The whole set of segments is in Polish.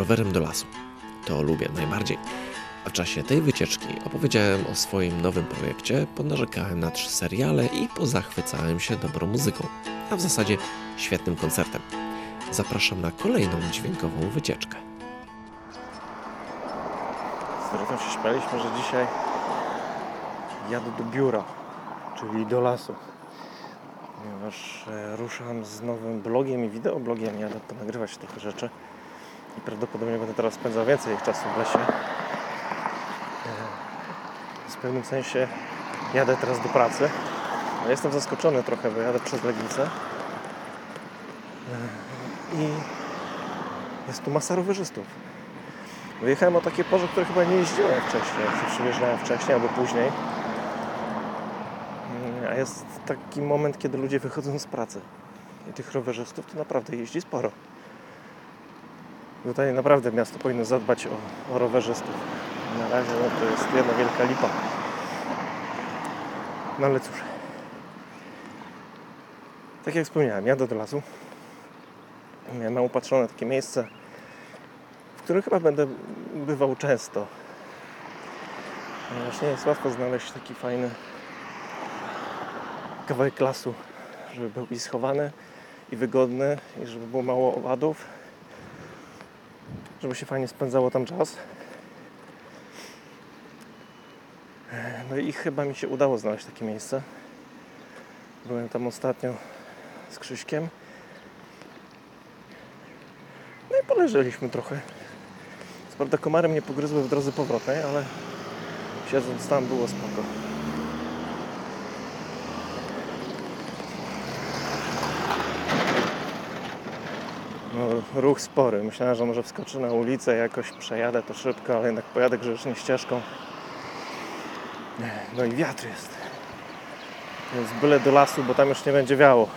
rowerem do lasu. To lubię najbardziej. W czasie tej wycieczki opowiedziałem o swoim nowym projekcie, ponarzekałem na trzy seriale i pozachwycałem się dobrą muzyką, a w zasadzie świetnym koncertem. Zapraszam na kolejną dźwiękową wycieczkę. Z Dorotą się śmialiśmy, że dzisiaj jadę do biura, czyli do lasu. Ponieważ e, ruszam z nowym blogiem i wideoblogiem, jadę ponagrywać trochę rzeczy prawdopodobnie będę teraz spędzał więcej czasu w lesie. W pewnym sensie jadę teraz do pracy. Jestem zaskoczony trochę, bo jadę przez Legnicę. I jest tu masa rowerzystów. Wyjechałem o takie porze, które chyba nie jeździłem wcześniej. Zawsze jeżdżałem wcześniej albo później. A jest taki moment, kiedy ludzie wychodzą z pracy. I tych rowerzystów to naprawdę jeździ sporo. Tutaj naprawdę miasto powinno zadbać o, o rowerzystów. Na razie no, to jest jedna wielka lipa. No ale cóż. Tak jak wspomniałem, jadę do lasu. Miałem upatrzone takie miejsce, w którym chyba będę bywał często. Ponieważ nie jest łatwo znaleźć taki fajny kawałek lasu, żeby był i schowany, i wygodny, i żeby było mało owadów, żeby się fajnie spędzało tam czas. No i chyba mi się udało znaleźć takie miejsce. Byłem tam ostatnio z Krzyśkiem. No i poleżeliśmy trochę. Co prawda komary mnie pogryzły w drodze powrotnej, ale siedząc tam było spoko. Ruch spory. Myślałem, że może wskoczę na ulicę, jakoś przejadę to szybko, ale jednak pojadę grzecznie ścieżką. No i wiatr jest. Więc byle do lasu, bo tam już nie będzie wiało.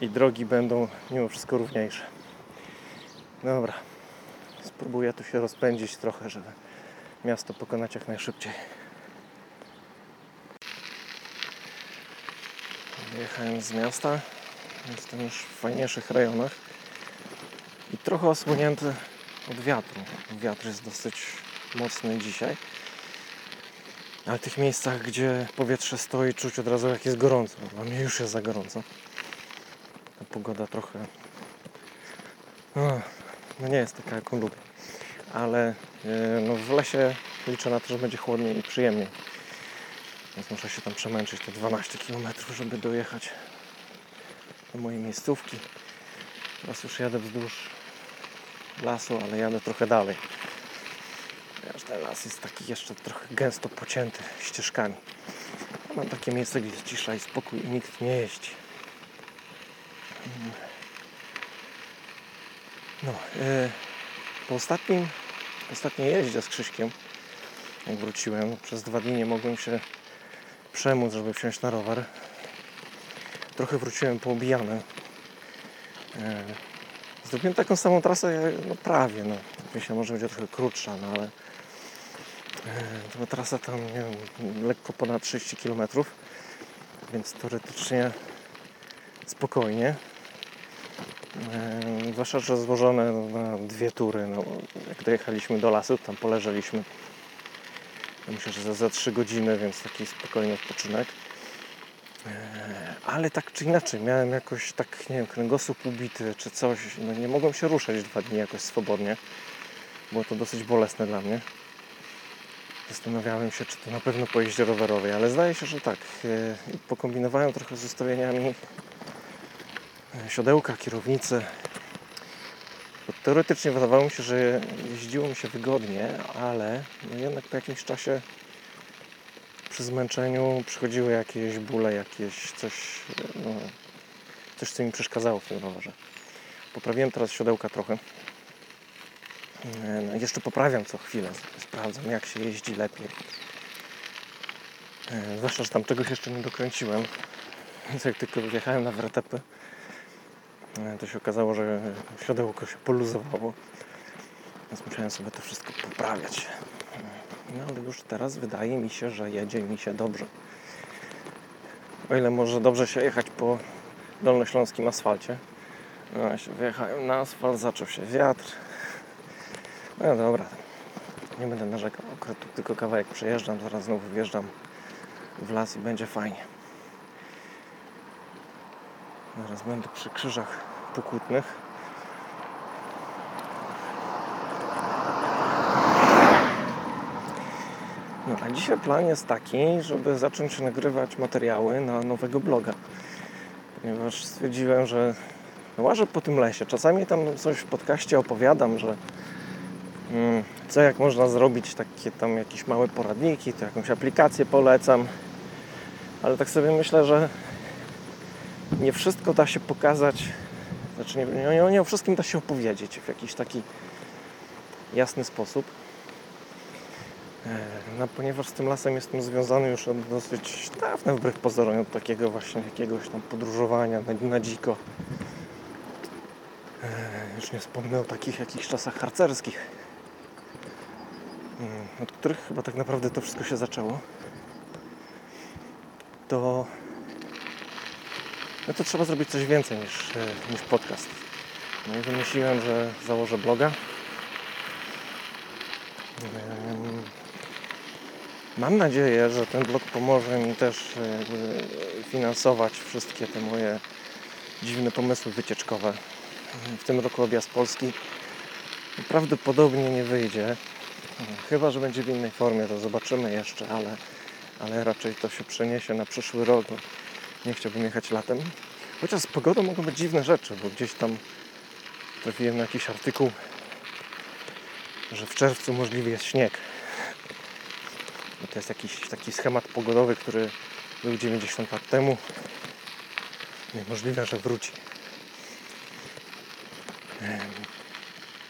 I drogi będą mimo wszystko równiejsze. Dobra. Spróbuję tu się rozpędzić trochę, żeby miasto pokonać jak najszybciej. Wyjechałem z miasta. Jestem już w fajniejszych rejonach. I trochę osłonięty od wiatru. Wiatr jest dosyć mocny dzisiaj. Ale w tych miejscach, gdzie powietrze stoi, czuć od razu jak jest gorąco. Dla mnie już jest za gorąco. Ta pogoda trochę... Ach, no nie jest taka, jaką lubię. Ale e, no w lesie liczę na to, że będzie chłodniej i przyjemniej. Więc muszę się tam przemęczyć te 12 km, żeby dojechać do mojej miejscówki. Teraz już jadę wzdłuż lasu, ale jadę trochę dalej. Ponieważ ten las jest taki jeszcze trochę gęsto pocięty ścieżkami. Mam takie miejsce, gdzie jest cisza i spokój i nikt nie jeździ. Mm. No, e, po ostatnim, ostatniej jeździe z Krzyśkiem, jak wróciłem, przez dwa dni nie mogłem się przemóc, żeby wsiąść na rower. Trochę wróciłem poobijany. E, Zrobiłem taką samą trasę, jak- no prawie, no. Myślę, może będzie trochę krótsza, no ale e, trasa tam, nie wiem, lekko ponad 30 km, więc teoretycznie spokojnie. E, Zwłaszcza, że złożone na dwie tury. No, jak dojechaliśmy do lasu, tam poleżeliśmy. Myślę, że za, za 3 godziny, więc taki spokojny odpoczynek. E, Ale tak czy inaczej, miałem jakoś tak, nie wiem, kręgosłup ubity czy coś. No, nie mogłem się ruszać dwa dni jakoś swobodnie. Było to dosyć bolesne dla mnie. Zastanawiałem się, czy to na pewno po jeździe rowerowej, ale zdaje się, że tak. E, Pokombinowałem trochę z ustawieniami e, siodełka, kierownicy. Teoretycznie wydawało mi się, że jeździło mi się wygodnie, ale no jednak po jakimś czasie przy zmęczeniu przychodziły jakieś bóle, jakieś coś, no, coś co mi przeszkadzało w tym rowerze. Poprawiłem teraz siodełka trochę. E, No, jeszcze poprawiam co chwilę, sprawdzam jak się jeździ lepiej. E, Zwłaszcza, że tam czegoś jeszcze nie dokręciłem. Więc jak tylko wjechałem na wertepy, e, to się okazało, że siodełko się poluzowało. Więc musiałem sobie to wszystko poprawiać. No ale już teraz wydaje mi się, że jedzie mi się dobrze. O ile może dobrze się jechać po dolnośląskim asfalcie. No, ja wyjechałem na asfalt, zaczął się wiatr. No dobra, nie będę narzekał. Akurat tylko kawałek przejeżdżam, zaraz znowu wjeżdżam w las i będzie fajnie. Zaraz będę przy krzyżach pokutnych. No a dzisiaj plan jest taki, żeby zacząć nagrywać materiały na nowego bloga. Ponieważ stwierdziłem, że łażę po tym lesie. Czasami tam coś w podcaście opowiadam, że mm, co jak można zrobić, takie tam jakieś małe poradniki, to jakąś aplikację polecam. Ale tak sobie myślę, że nie wszystko da się pokazać, znaczy nie, nie, nie o wszystkim da się opowiedzieć w jakiś taki jasny sposób. E, No, ponieważ z tym lasem jestem związany już od dosyć dawna, wbrew pozorom, od takiego właśnie jakiegoś tam podróżowania na, na dziko. E, Już nie wspomnę o takich jakichś czasach harcerskich, mm, od których chyba tak naprawdę to wszystko się zaczęło. To, no to trzeba zrobić coś więcej niż, e, niż podcast. No i wymyśliłem, że założę bloga. Mam nadzieję, że ten blog pomoże mi też e, finansować wszystkie te moje dziwne pomysły wycieczkowe. W tym roku objazd Polski prawdopodobnie nie wyjdzie. Chyba, że będzie w innej formie, to zobaczymy jeszcze, ale, ale raczej to się przeniesie na przyszły rok. Nie chciałbym jechać latem. Chociaż z pogodą mogą być dziwne rzeczy, bo gdzieś tam trafiłem na jakiś artykuł, że w czerwcu możliwy jest śnieg. Bo to jest jakiś taki schemat pogodowy, który był 90 lat temu. Niemożliwe, że wróci.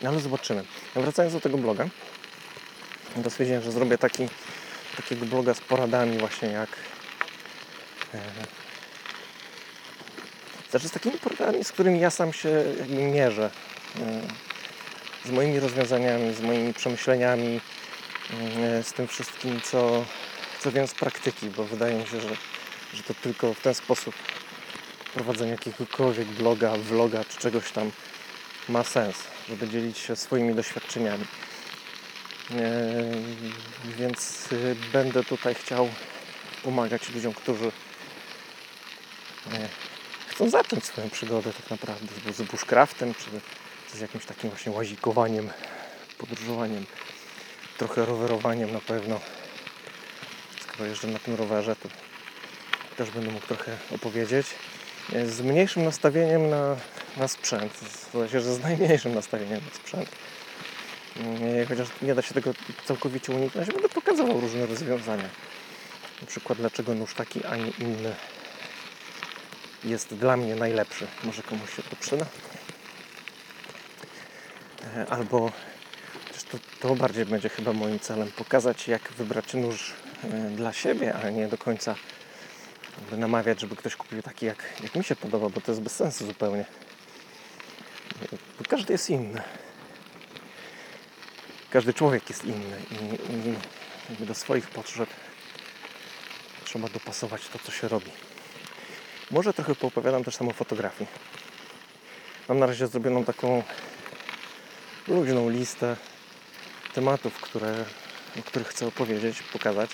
No ale zobaczymy. Wracając do tego bloga, to stwierdziłem, że zrobię taki, takiego bloga z poradami właśnie jak znaczy z takimi poradami, z którymi ja sam się mierzę. Z moimi rozwiązaniami, z moimi przemyśleniami, z tym wszystkim, co, co wiem z praktyki, bo wydaje mi się, że, że to tylko w ten sposób prowadzenie jakiegokolwiek bloga, vloga czy czegoś tam ma sens, żeby dzielić się swoimi doświadczeniami. E, Więc e, będę tutaj chciał pomagać ludziom, którzy e, chcą zacząć swoją przygodę tak naprawdę z bushcraftem, czy z jakimś takim właśnie łazikowaniem, podróżowaniem, trochę rowerowaniem na pewno. Skoro jeżdżę na tym rowerze, to też będę mógł trochę opowiedzieć. Z mniejszym nastawieniem na, na sprzęt, sensie, że z najmniejszym nastawieniem na sprzęt. Mm, Chociaż nie da się tego całkowicie uniknąć, będę pokazywał różne rozwiązania. Na przykład dlaczego nóż taki, a nie inny jest dla mnie najlepszy. Może komuś się to przyda. E, Albo to, to bardziej będzie chyba moim celem pokazać, jak wybrać nóż e, dla siebie, a nie do końca namawiać, żeby ktoś kupił taki, jak, jak mi się podoba, bo to jest bez sensu zupełnie. Bo każdy jest inny. Każdy człowiek jest inny i, i do swoich potrzeb trzeba dopasować to, co się robi. Może trochę poopowiadam też sam o fotografii. Mam na razie zrobioną taką luźną listę tematów, które, o których chcę opowiedzieć, pokazać.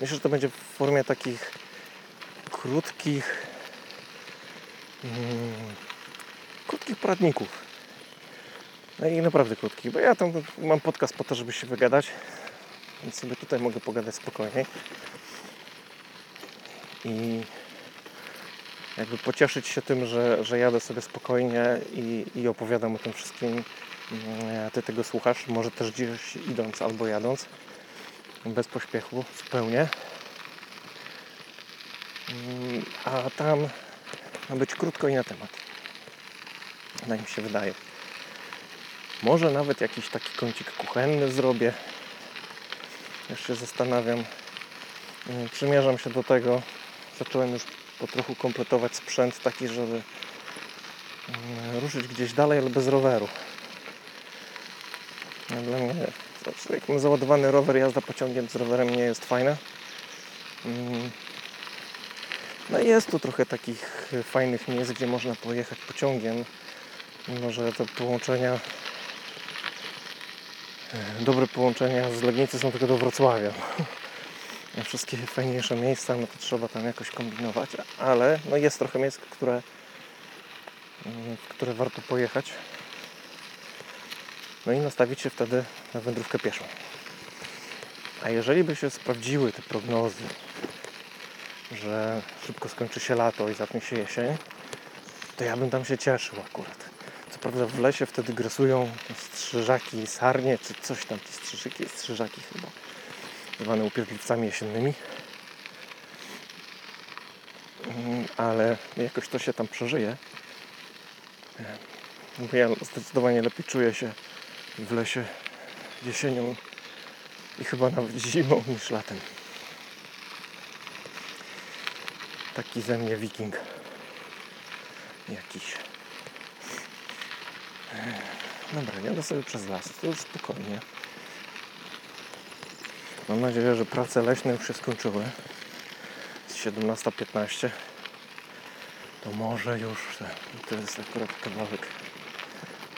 Myślę, że to będzie w formie takich krótkich mm, krótkich poradników. No i naprawdę krótkich, bo ja tam mam podcast po to, żeby się wygadać, więc sobie tutaj mogę pogadać spokojniej. I jakby pocieszyć się tym, że, że jadę sobie spokojnie i, i opowiadam o tym wszystkim. Mm, Ty tego słuchasz, może też gdzieś idąc albo jadąc, bez pośpiechu, zupełnie. Mm, A tam ma być krótko i na temat. Tak mi się wydaje. Może nawet jakiś taki kącik kuchenny zrobię. Jeszcze zastanawiam. Mm, Przymierzam się do tego. Zacząłem już po trochu kompletować sprzęt taki, żeby ruszyć gdzieś dalej, ale bez roweru. No, Dla mnie, znaczy, jak mam załadowany rower, jazda pociągiem z rowerem nie jest fajna. Mm. No i jest tu trochę takich fajnych miejsc, gdzie można pojechać pociągiem, mimo że te połączenia e, dobre połączenia z Legnicy są tylko do Wrocławia. Wszystkie fajniejsze miejsca, no to trzeba tam jakoś kombinować, ale no jest trochę miejsc, które, mm, w które warto pojechać. No i nastawić się wtedy na wędrówkę pieszą. A jeżeli by się sprawdziły te prognozy, że szybko skończy się lato i zacznie się jesień, to ja bym tam się cieszył akurat. Co prawda w lesie wtedy grasują strzyżaki, sarnie, czy coś tam, te strzyżyki, strzyżaki chyba, zwane upierdliwcami jesiennymi. Mm, Ale jakoś to się tam przeżyje. Bo ja zdecydowanie lepiej czuję się w lesie jesienią i chyba nawet zimą niż latem. Taki ze mnie wiking jakiś. Dobra, jadę sobie przez las, to już spokojnie. Mam nadzieję, że prace leśne już się skończyły. Jest 17.15. To może już. To jest akurat kawałek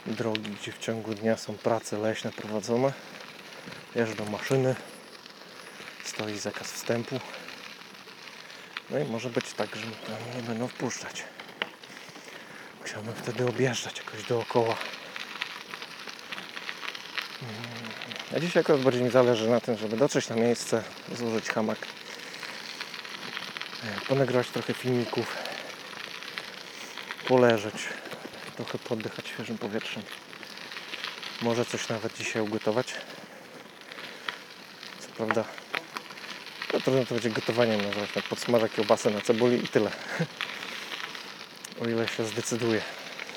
drogi, gdzie w ciągu dnia są prace leśne prowadzone. Jeżdżą maszyny. Stoi zakaz wstępu. No i może być tak, że mnie nie będą wpuszczać. Musiałbym wtedy objeżdżać jakoś dookoła. A dzisiaj akurat bardziej mi zależy na tym, żeby dotrzeć na miejsce, złożyć hamak, e, ponagrywać trochę filmików, poleżeć, trochę poddychać świeżym powietrzem. Może coś nawet dzisiaj ugotować. Co prawda, no trudno to będzie gotowaniem nazwać. Tak podsmażę kiełbasę na cebuli i tyle. O ile się zdecyduje.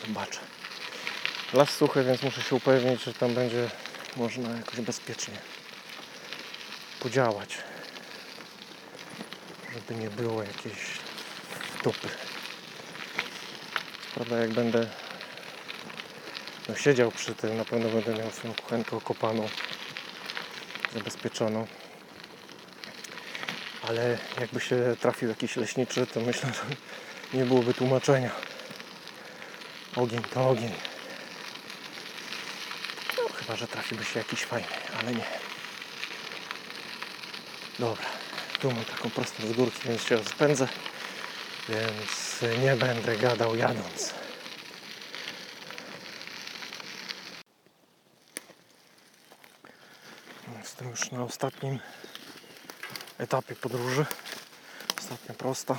Zobaczę. Las suchy, więc muszę się upewnić, że tam będzie można jakoś bezpiecznie podziałać. Żeby nie było jakiejś tupy. Prawda, jak będę no, siedział przy tym, na pewno będę miał swoją kuchenkę okopaną, zabezpieczoną. Ale jakby się trafił jakiś leśniczy, to myślę, że nie byłoby tłumaczenia. Ogień to ogień. No, chyba, że trafiłby się jakiś fajny, ale nie. Dobra, tu mam taką prostą z górki, więc się rozpędzę. Więc nie będę gadał jadąc. Jestem już na ostatnim etapie podróży. Ostatnia prosta.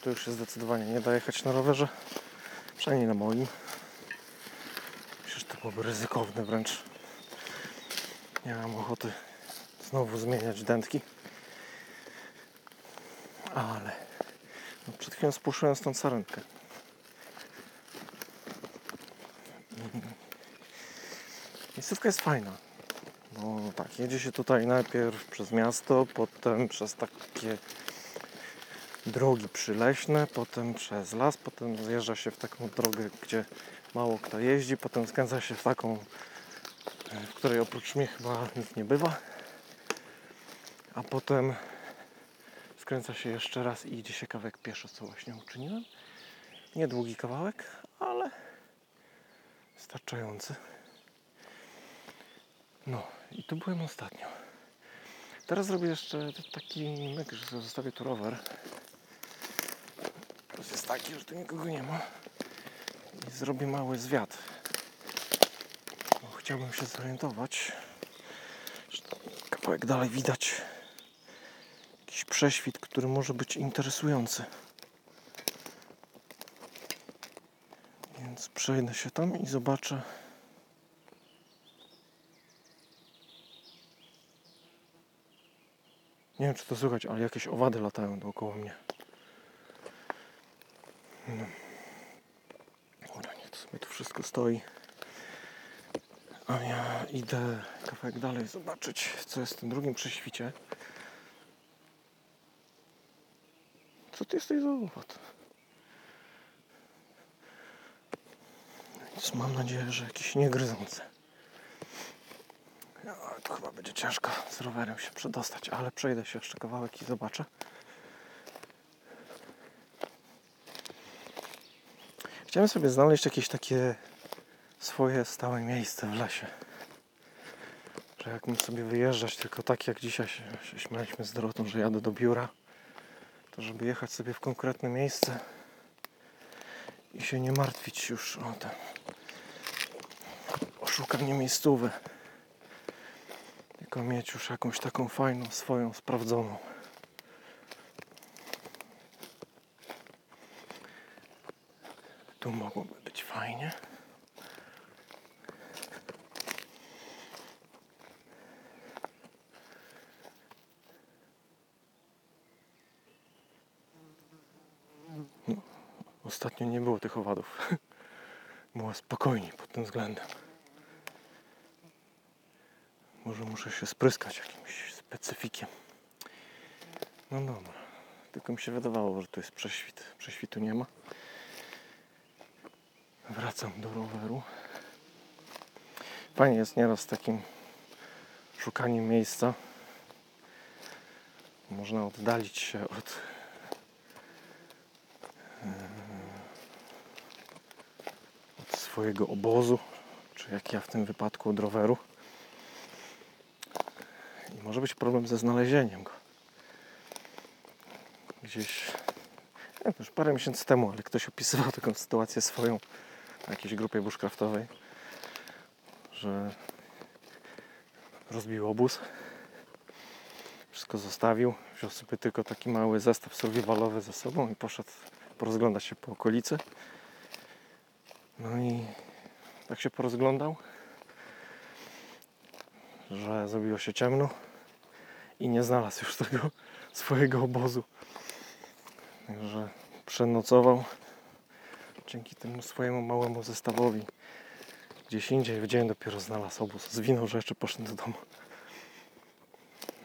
Tu już się zdecydowanie nie da jechać na rowerze. Przynajmniej na moim. Przecież to byłoby ryzykowne wręcz. Nie mam ochoty znowu zmieniać dętki. Ale no przed chwilą spuszczyłem stąd sarenkę. Miejscówka jest fajna. Bo tak, jedzie się tutaj najpierw przez miasto, potem przez takie drogi przyleśne, potem przez las, potem zjeżdża się w taką drogę, gdzie mało kto jeździ, potem skręca się w taką, e, w której oprócz mnie chyba nikt nie bywa, a potem skręca się jeszcze raz i idzie się kawałek pieszo, co właśnie uczyniłem. Niedługi kawałek, ale wystarczający. No i tu byłem ostatnio. Teraz zrobię jeszcze taki myk, że sobie zostawię tu rower. Plus jest taki, że tu nikogo nie ma. I zrobię mały zwiat. Bo chciałbym się zorientować. Kawałek dalej widać jakiś prześwit, który może być interesujący. Więc przejdę się tam i zobaczę. Nie wiem, czy to słychać, ale jakieś owady latają dookoła mnie. No. Dobra, niech sobie tu wszystko stoi. A ja idę kawałek dalej zobaczyć, co jest w tym drugim prześwicie. Co to jest za owad? Więc mam nadzieję, że jakiś niegryzący. To chyba będzie ciężko z rowerem się przedostać, ale przejdę się jeszcze kawałek i zobaczę. Chciałem sobie znaleźć jakieś takie swoje stałe miejsce w lesie. że jak my sobie wyjeżdżać, tylko tak jak dzisiaj się, się śmialiśmy z Dorotą, że jadę do biura, to żeby jechać sobie w konkretne miejsce i się nie martwić już o te o szukanie miejscówy. Tylko mieć już jakąś taką fajną, swoją, sprawdzoną. Tu mogłoby być fajnie. Ostatnio nie było tych owadów. Było spokojniej pod tym względem. Może muszę się spryskać jakimś specyfikiem. No dobra. Tylko mi się wydawało, że tu jest prześwit. Prześwitu nie ma. Wracam do roweru. Fajnie jest nieraz takim szukaniem miejsca. Można oddalić się od od swojego obozu, czy jak ja w tym wypadku od roweru. Może być problem ze znalezieniem go. Gdzieś, nie już parę miesięcy temu, ale ktoś opisywał taką sytuację swoją na jakiejś grupie bushcraftowej, że rozbił obóz, wszystko zostawił, wziął sobie tylko taki mały zestaw survivalowy ze sobą i poszedł porozglądać się po okolicy. No i tak się porozglądał, że zrobiło się ciemno i nie znalazł już tego swojego obozu. Także przenocował dzięki temu swojemu małemu zestawowi gdzieś indziej w dzień dopiero znalazł obóz. Zwinął rzeczy, poszedł do domu.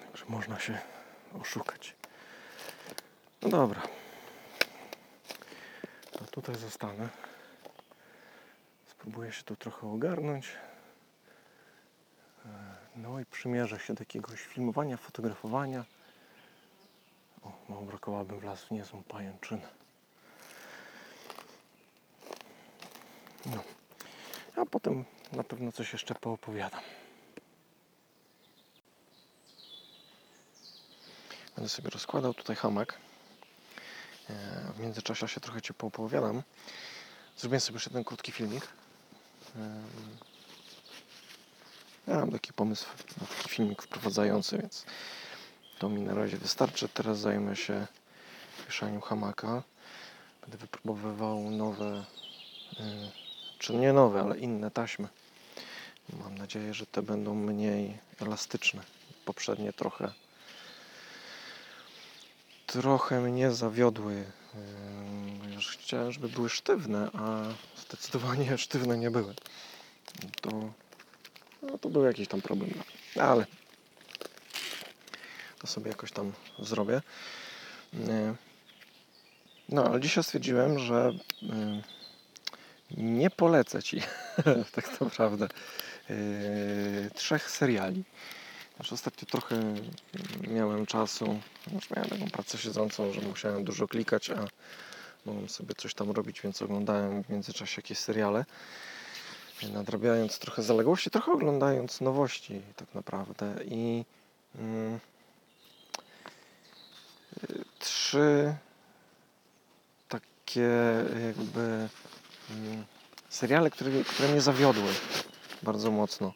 Także można się oszukać. No dobra. To tutaj zostanę. Spróbuję się tu trochę ogarnąć. E, No i przymierzę się do jakiegoś filmowania, fotografowania. O, mało brakowało, bym wlazł w niezłą pajęczynę. No. A potem na pewno coś jeszcze poopowiadam. Będę sobie rozkładał tutaj hamak. E, W międzyczasie się trochę Ci poopowiadam. Zrobiłem sobie jeszcze ten krótki filmik. Ja mam taki pomysł na taki filmik wprowadzający, więc to mi na razie wystarczy. Teraz zajmę się wieszaniem hamaka. Będę wypróbowywał nowe, y, czy nie nowe, ale inne taśmy. Mam nadzieję, że te będą mniej elastyczne. Poprzednie trochę trochę mnie zawiodły. Już chciałem, żeby były sztywne, a zdecydowanie sztywne nie były. To, no, to był jakiś tam problem. Ale to sobie jakoś tam zrobię. Yy, No, ale dzisiaj stwierdziłem, że yy, nie polecę Ci tak naprawdę yy, trzech seriali. Znaczy ostatnio trochę miałem czasu, znaczy miałem taką pracę siedzącą, że musiałem dużo klikać, a mogłem sobie coś tam robić, więc oglądałem w międzyczasie jakieś seriale. Nadrabiając trochę zaległości, trochę oglądając nowości tak naprawdę. I mm, trzy takie jakby mm, seriale, które, które mnie zawiodły bardzo mocno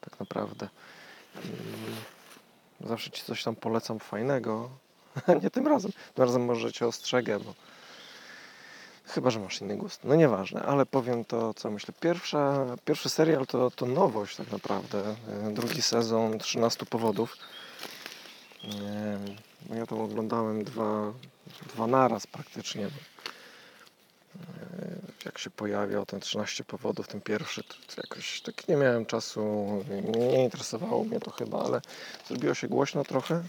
tak naprawdę. I zawsze ci coś tam polecam fajnego. nie tym razem. Tym razem może cię ostrzegę, bo chyba, że masz inny gust. No nieważne, ale powiem to, co myślę. Pierwsza, pierwszy serial to, to nowość tak naprawdę. Drugi sezon 13 powodów. No ja to oglądałem dwa, dwa naraz praktycznie. Jak się pojawiał ten 13 powodów, ten pierwszy, to to jakoś tak nie miałem czasu, nie, nie interesowało mnie to chyba, ale zrobiło się głośno trochę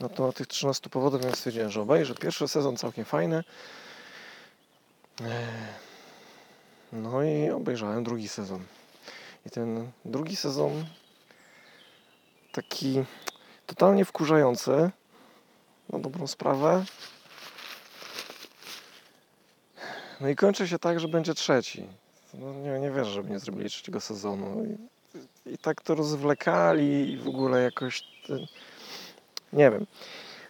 na temat tych 13 powodów, więc stwierdziłem, że obejrzę. Pierwszy sezon całkiem fajny. E, No i obejrzałem drugi sezon. I ten drugi sezon taki totalnie wkurzający na dobrą sprawę. No i kończy się tak, że będzie trzeci. No nie, nie wierzę, żeby nie zrobili trzeciego sezonu. I i tak to rozwlekali i w ogóle jakoś, nie wiem.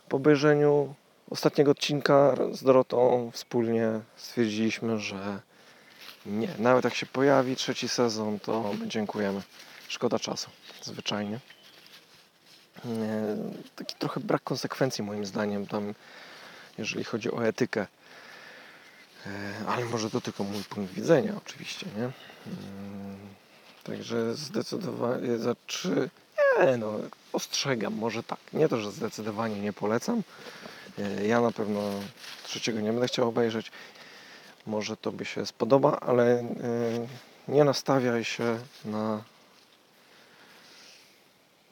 Po obejrzeniu ostatniego odcinka z Dorotą wspólnie stwierdziliśmy, że nie, nawet jak się pojawi trzeci sezon, to my dziękujemy. Szkoda czasu, zwyczajnie. Nie, taki trochę brak konsekwencji moim zdaniem tam, jeżeli chodzi o etykę. E, Ale może to tylko mój punkt widzenia oczywiście, nie? Mm, Także zdecydowanie za trzy. Nie no, ostrzegam, może tak. Nie to, że zdecydowanie nie polecam. E, Ja na pewno trzeciego nie będę chciał obejrzeć. Może to by się spodoba, ale e, nie nastawiaj się na,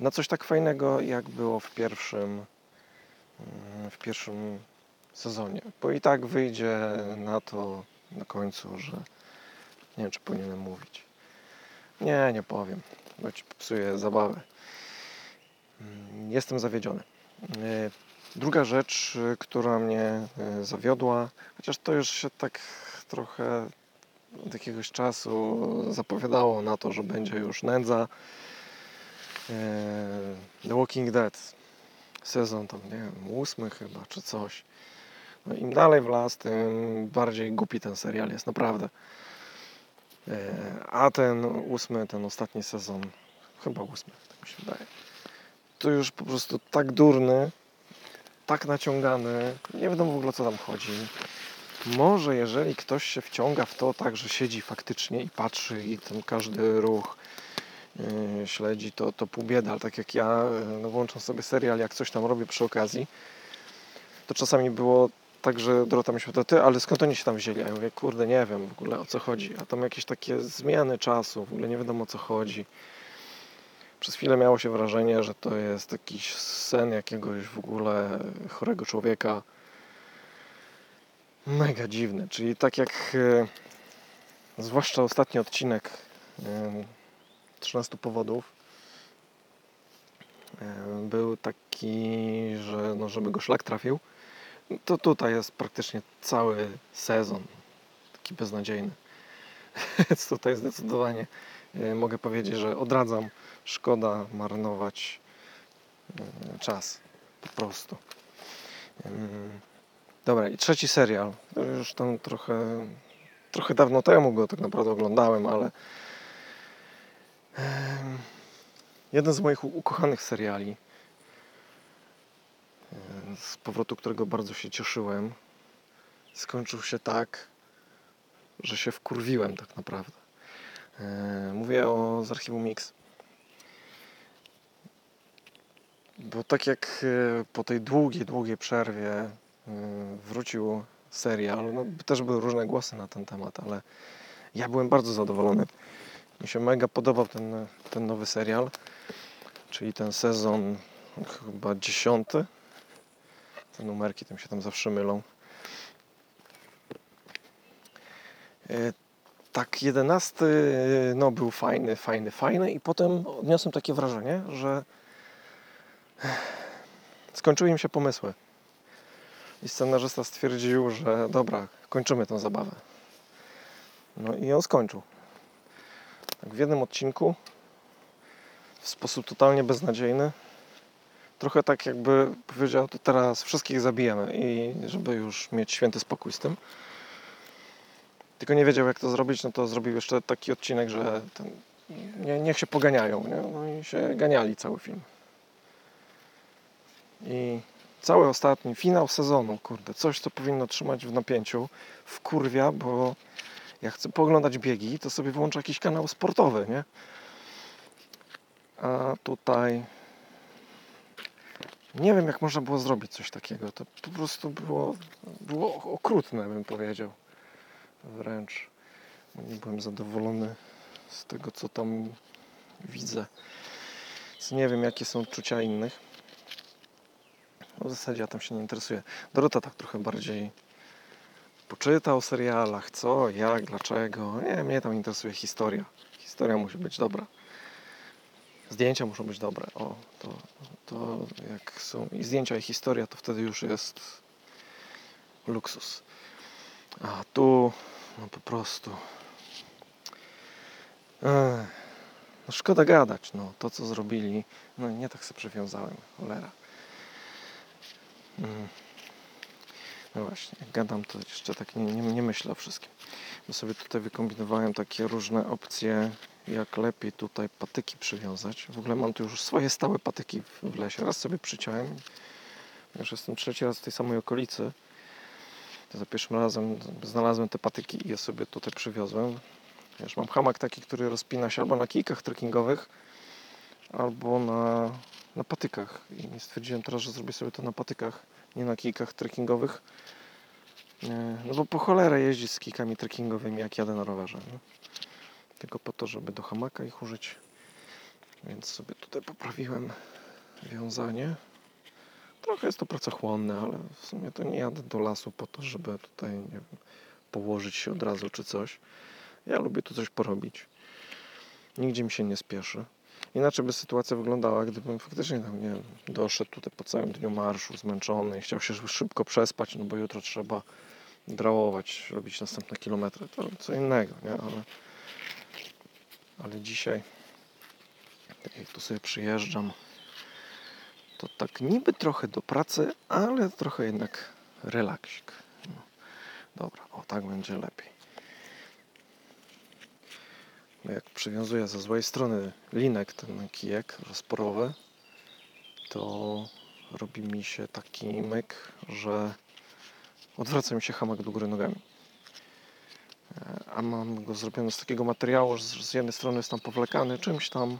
na coś tak fajnego, jak było w pierwszym, mm, w pierwszym sezonie. Bo i tak wyjdzie na to na końcu, że nie wiem, czy powinienem mówić. Nie, nie powiem, bo ci psuję zabawę. Mm, Jestem zawiedziony. Druga rzecz, y, która mnie y, zawiodła, chociaż to już się tak trochę od jakiegoś czasu zapowiadało na to, że będzie już nędza. E, The Walking Dead, sezon tam, nie wiem, ósmy chyba, czy coś. No im dalej w las, tym bardziej głupi ten serial jest, naprawdę. A ten ósmy, ten ostatni sezon, chyba ósmy, tak mi się wydaje, to już po prostu tak durny, tak naciągany, nie wiadomo w ogóle co tam chodzi. Może jeżeli ktoś się wciąga w to tak, że siedzi faktycznie i patrzy i ten każdy ruch yy, śledzi, to, to pół bieda, ale tak jak ja, yy, no włączam sobie serial, jak coś tam robię przy okazji, to czasami było tak, że Dorota mi się pyta, ty, ale skąd oni się tam wzięli? A ja mówię, kurde, nie wiem w ogóle o co chodzi. A tam jakieś takie zmiany czasu, w ogóle nie wiadomo o co chodzi. Przez chwilę miało się wrażenie, że to jest jakiś sen jakiegoś w ogóle chorego człowieka. Mega dziwny, czyli tak jak e, zwłaszcza ostatni odcinek e, 13 powodów e, był taki, że no, żeby go szlak trafił, to tutaj jest praktycznie cały sezon taki beznadziejny. Więc tutaj zdecydowanie e, mogę powiedzieć, że odradzam. Szkoda marnować e, czas. Po prostu. Dobra, i trzeci serial. Już tam trochę, trochę dawno temu go tak naprawdę oglądałem, ale jeden z moich ukochanych seriali, e, z powrotu którego bardzo się cieszyłem, skończył się tak, że się wkurwiłem tak naprawdę. E, Mówię o z archiwum Mix. Bo tak jak e, po tej długiej, długiej przerwie e, wrócił serial, no też były różne głosy na ten temat, ale ja byłem bardzo zadowolony. Mi się mega podobał ten, ten nowy serial, czyli ten sezon chyba dziesiąty. Te numerki tam się tam zawsze mylą. E, Tak, jedenasty no, był fajny, fajny, fajny i potem odniosłem takie wrażenie, że skończyły im się pomysły. I scenarzysta stwierdził, że dobra, kończymy tę zabawę. No i on skończył. Tak w jednym odcinku, w sposób totalnie beznadziejny, trochę tak jakby powiedział, to teraz wszystkich zabijemy i żeby już mieć święty spokój z tym. Tylko nie wiedział jak to zrobić, no to zrobił jeszcze taki odcinek, że ten, nie, niech się poganiają, nie? No i się ganiali cały film. I cały ostatni finał sezonu, kurde, coś co powinno trzymać w napięciu, w kurwia, bo jak chcę pooglądać biegi, to sobie włączę jakiś kanał sportowy, nie? A tutaj nie wiem jak można było zrobić coś takiego. To po prostu było, było okrutne, bym powiedział. Wręcz nie byłem zadowolony z tego, co tam widzę. Więc nie wiem, jakie są odczucia innych. W zasadzie ja tam się nie interesuję. Dorota tak trochę bardziej poczyta o serialach, co, jak, dlaczego. Nie, mnie tam interesuje historia. Historia musi być dobra. Zdjęcia muszą być dobre. O, to, to jak są i zdjęcia, i historia, to wtedy już jest luksus. A tu, no po prostu. Ech, no szkoda gadać, no to co zrobili, no nie tak sobie przywiązałem, cholera. Mm. No właśnie, jak gadam to jeszcze tak nie, nie, nie myślę o wszystkim. Bo sobie tutaj wykombinowałem takie różne opcje, jak lepiej tutaj patyki przywiązać. W ogóle mam tu już swoje stałe patyki w- w lesie. Raz sobie przyciąłem, już jestem trzeci raz w tej samej okolicy. To za pierwszym razem znalazłem te patyki i je sobie tutaj przywiozłem. Wiesz, mam hamak taki, który rozpina się albo na kijkach trekkingowych, albo na, na patykach. I stwierdziłem teraz, że zrobię sobie to na patykach, nie na kijkach trekkingowych. Nie, No bo po cholerę jeździć z kijkami trekkingowymi, jak jadę na rowerze. Nie? Tylko po to, żeby do hamaka ich użyć. Więc sobie tutaj poprawiłem wiązanie. Trochę jest to pracochłonne, ale w sumie to nie jadę do lasu po to, żeby tutaj nie wiem, położyć się od razu czy coś. Ja lubię tu coś porobić. Nigdzie mi się nie spieszy. Inaczej by sytuacja wyglądała, gdybym faktycznie tam, nie doszedł tutaj po całym dniu marszu, zmęczony i chciał się szybko przespać, no bo jutro trzeba drałować, robić następne kilometry. To co innego, nie? Ale, ale dzisiaj, tak jak tu sobie przyjeżdżam, to tak niby trochę do pracy, ale trochę jednak relaksik. No. Dobra, o tak będzie lepiej. Bo jak przywiązuję ze złej strony linek ten kijek rozporowy, to robi mi się taki myk, że odwraca mi się hamak do góry nogami. E, A mam go zrobiony z takiego materiału, że z jednej strony jest tam powlekany czymś tam,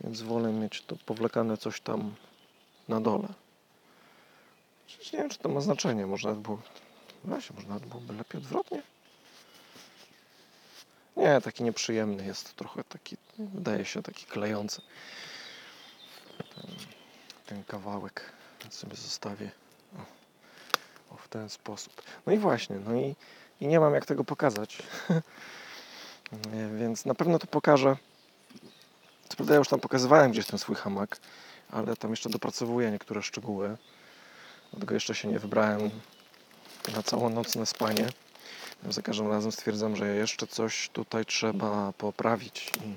więc wolę mieć to powlekane coś tam na dole. Przecież nie wiem, czy to ma znaczenie. Może nawet było. Właśnie, może nawet byłoby lepiej odwrotnie. Nie, taki nieprzyjemny jest trochę taki, wydaje się taki klejący. Ten, ten kawałek sobie zostawię o, o, w ten sposób. No i właśnie, no i, i nie mam jak tego pokazać. Więc na pewno to pokażę. Co prawda ja już tam pokazywałem gdzieś ten swój hamak, ale tam jeszcze dopracowuję niektóre szczegóły. Dlatego jeszcze się nie wybrałem na całonocne spanie. Za każdym razem stwierdzam, że jeszcze coś tutaj trzeba poprawić i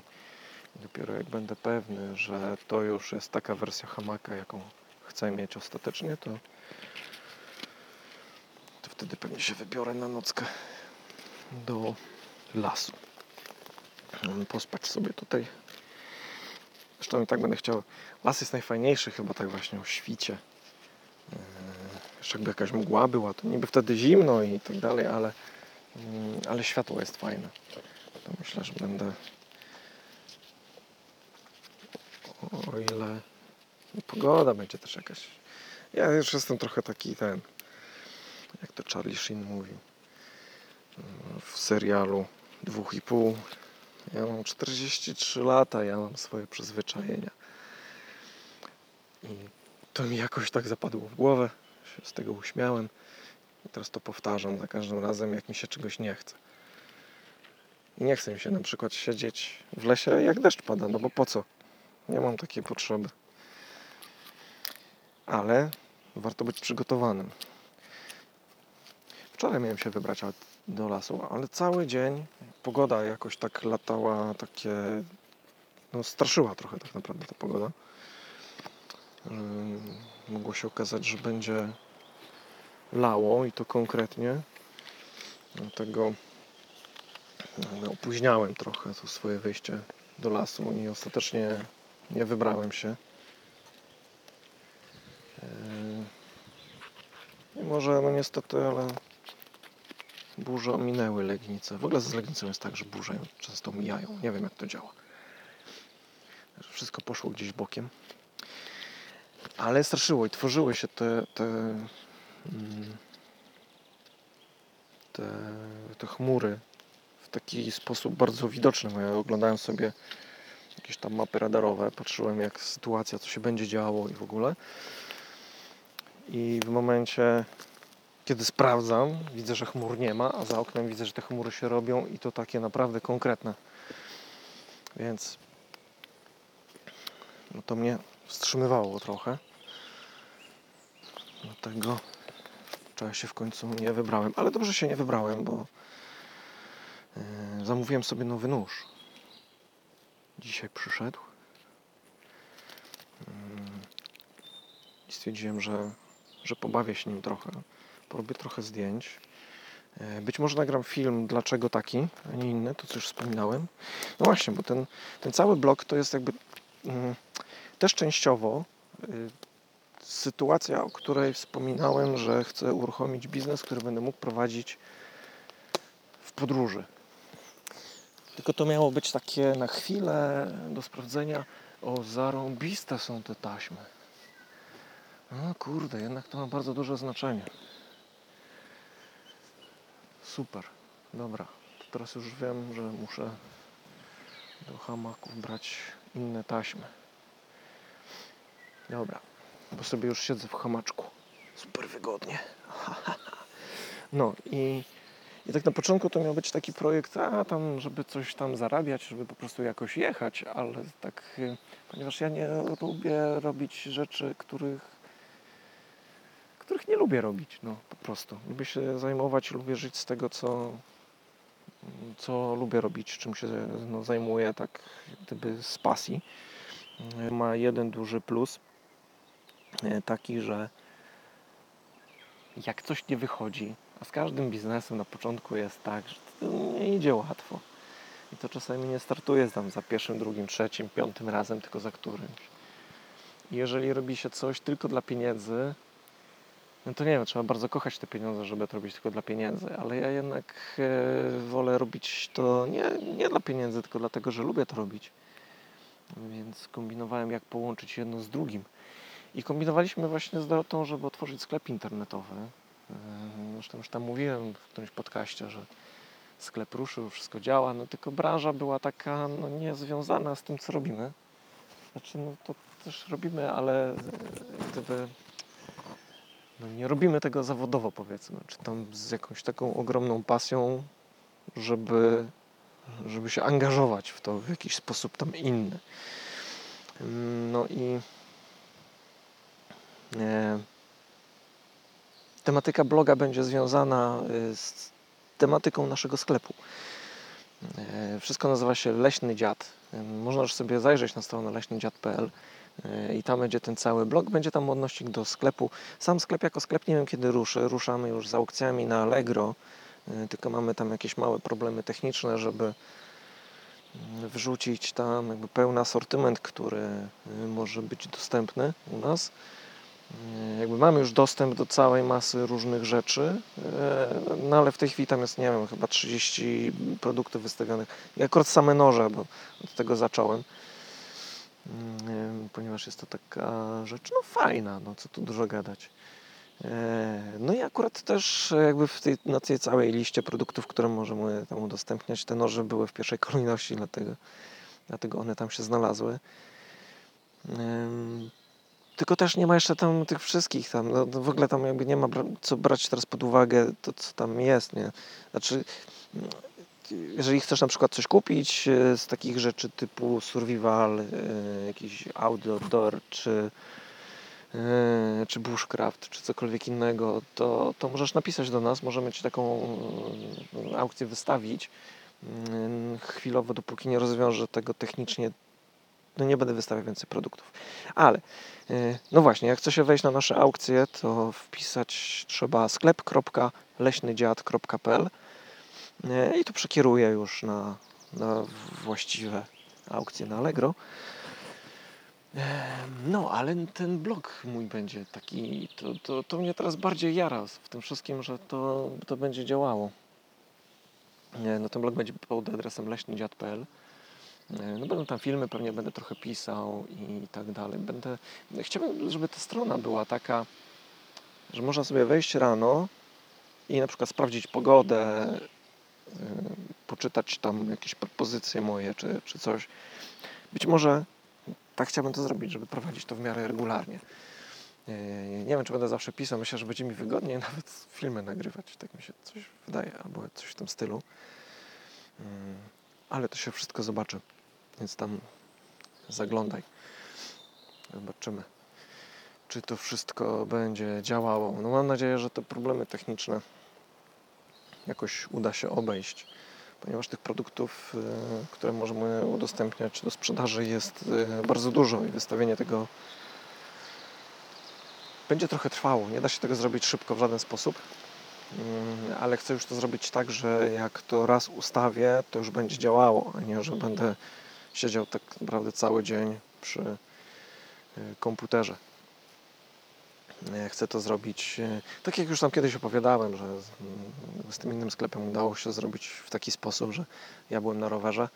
dopiero jak będę pewny, że to już jest taka wersja hamaka, jaką chcę mieć ostatecznie, to, to wtedy pewnie się wybiorę na nockę do lasu. Pospać sobie tutaj. Zresztą i tak będę chciał. Las jest najfajniejszy chyba tak właśnie o świcie. Yy, Jeszcze jakby jakaś mgła była, to niby wtedy zimno i tak dalej, ale, ale światło jest fajne. To myślę, że będę o ile pogoda będzie też jakaś. Ja już jestem trochę taki ten, jak to Charlie Sheen mówił w serialu dwóch i pół. Ja mam 43 lata, ja mam swoje przyzwyczajenia. I to mi jakoś tak zapadło w głowę, się z tego uśmiałem. Teraz to powtarzam za każdym razem, jak mi się czegoś nie chce. I nie chce mi się na przykład siedzieć w lesie, jak deszcz pada, no bo po co? Nie mam takiej potrzeby. Ale warto być przygotowanym. Wczoraj miałem się wybrać do lasu, ale cały dzień pogoda jakoś tak latała, takie. No, straszyła trochę tak naprawdę ta pogoda. Mogło się okazać, że będzie lało i to konkretnie. Dlatego no, opóźniałem trochę to swoje wyjście do lasu i ostatecznie nie wybrałem się. Yy, I może, no niestety, ale burze ominęły Legnicę. W ogóle z Legnicą jest tak, że burze ją często mijają. Nie wiem, jak to działa. Wszystko poszło gdzieś bokiem. Ale straszyło i tworzyły się te, te, te, te chmury w taki sposób bardzo widoczny. Bo Ja oglądałem sobie jakieś tam mapy radarowe, patrzyłem jak sytuacja, co się będzie działo i w ogóle. I w momencie, kiedy sprawdzam, widzę, że chmur nie ma, a za oknem widzę, że te chmury się robią i to takie naprawdę konkretne. Więc no to mnie wstrzymywało trochę. Dlatego wczoraj się w końcu nie wybrałem. Ale dobrze się nie wybrałem, bo yy, zamówiłem sobie nowy nóż. dzisiaj przyszedł. Mm, I stwierdziłem, że, że pobawię się nim trochę. Porobię trochę zdjęć. E, Być może nagram film, dlaczego taki, a nie inny, to co już wspominałem. No właśnie, bo ten, ten cały blok to jest jakby mm, też częściowo y, sytuacja, o której wspominałem, że chcę uruchomić biznes, który będę mógł prowadzić w podróży. Tylko to miało być takie na chwilę do sprawdzenia. O, zarąbiste są te taśmy. No kurde, jednak to ma bardzo duże znaczenie. Super, dobra. To teraz już wiem, że muszę do hamaków brać inne taśmy. Dobra, bo sobie już siedzę w hamaczku. Super wygodnie. No i, i tak na początku to miał być taki projekt, a tam, żeby coś tam zarabiać, żeby po prostu jakoś jechać, ale tak, y, ponieważ ja nie lubię robić rzeczy, których których nie lubię robić, no po prostu. Lubię się zajmować, lubię żyć z tego, co, co lubię robić, czym się no, zajmuję, tak gdyby z pasji. Ma jeden duży plus, taki, że jak coś nie wychodzi, a z każdym biznesem na początku jest tak, że to nie idzie łatwo. I to czasami nie startuje tam za pierwszym, drugim, trzecim, piątym razem, tylko za którymś. I jeżeli robi się coś tylko dla pieniędzy, no to nie wiem, trzeba bardzo kochać te pieniądze, żeby to robić tylko dla pieniędzy, ale ja jednak e, wolę robić to nie, nie dla pieniędzy, tylko dlatego, że lubię to robić. Więc kombinowałem, jak połączyć jedno z drugim. I kombinowaliśmy właśnie z Dorotą, żeby otworzyć sklep internetowy. E, Zresztą już tam mówiłem w którymś podcaście, że sklep ruszył, wszystko działa, no tylko branża była taka no, niezwiązana z tym, co robimy. Znaczy, no to też robimy, ale e, gdyby no nie robimy tego zawodowo, powiedzmy, czy tam z jakąś taką ogromną pasją, żeby, żeby się angażować w to w jakiś sposób tam inny. No i tematyka bloga będzie związana y, z tematyką naszego sklepu. E, Wszystko nazywa się Leśny Dziad. E, Można już sobie zajrzeć na stronę leśnydziad.pl e, i tam będzie ten cały blog, będzie tam odnośnik do sklepu. Sam sklep jako sklep nie wiem kiedy ruszy. Ruszamy już z aukcjami na Allegro, e, tylko mamy tam jakieś małe problemy techniczne, żeby mm, wrzucić tam jakby pełny asortyment, który może być dostępny u nas. E, Jakby mamy już dostęp do całej masy różnych rzeczy, e, no ale w tej chwili tam jest, nie wiem, chyba 30 produktów wystawionych. I akurat same noże, bo od tego zacząłem, Mm, e, ponieważ jest to taka rzecz, no fajna, no co tu dużo gadać. No i akurat też jakby w tej, na tej całej liście produktów, które możemy tam udostępniać, te noże były w pierwszej kolejności, dlatego, dlatego one tam się znalazły. Tylko też nie ma jeszcze tam tych wszystkich tam, no, w ogóle tam jakby nie ma co brać teraz pod uwagę to, co tam jest, nie? Znaczy, mm, jeżeli chcesz na przykład coś kupić e, z takich rzeczy typu survival, e, jakiś outdoor, czy e, czy bushcraft, czy cokolwiek innego, to, to możesz napisać do nas, możemy Ci taką mm, aukcję wystawić. Mm, Chwilowo, dopóki nie rozwiążę tego technicznie, no nie będę wystawiał więcej produktów. Ale, e, no właśnie, jak chce się wejść na nasze aukcje, to wpisać trzeba sklep.leśnydziad.pl e, i to przekieruje już na, na właściwe aukcje na Allegro. Em, No, ale ten blog mój będzie taki, to, to, to mnie teraz bardziej jara w tym wszystkim, że to, to będzie działało. No ten blog będzie pod adresem leśnydziad.pl. E, No będą tam filmy, pewnie będę trochę pisał i tak dalej. Będę, chciałbym, żeby ta strona była taka, że można sobie wejść rano i na przykład sprawdzić pogodę, e, poczytać tam jakieś propozycje moje czy, czy coś. Być może tak chciałbym to zrobić, żeby prowadzić to w miarę regularnie. E, Nie wiem, czy będę zawsze pisał. Myślę, że będzie mi wygodniej nawet filmy nagrywać. Tak mi się coś wydaje, albo coś w tym stylu. Mm, Ale to się wszystko zobaczy. Więc tam zaglądaj. Zobaczymy, czy to wszystko będzie działało. No mam nadzieję, że te problemy techniczne jakoś uda się obejść. ponieważ tych produktów, e, które możemy udostępniać do sprzedaży jest e, bardzo dużo i wystawienie tego będzie trochę trwało. Nie da się tego zrobić szybko w żaden sposób, Mm, ale chcę już to zrobić tak, że jak to raz ustawię, to już będzie działało, a nie, że będę siedział tak naprawdę cały dzień przy y, komputerze. E, Chcę to zrobić, e, tak jak już tam kiedyś opowiadałem, że z, tym innym sklepem udało się zrobić w taki sposób, że ja byłem na rowerze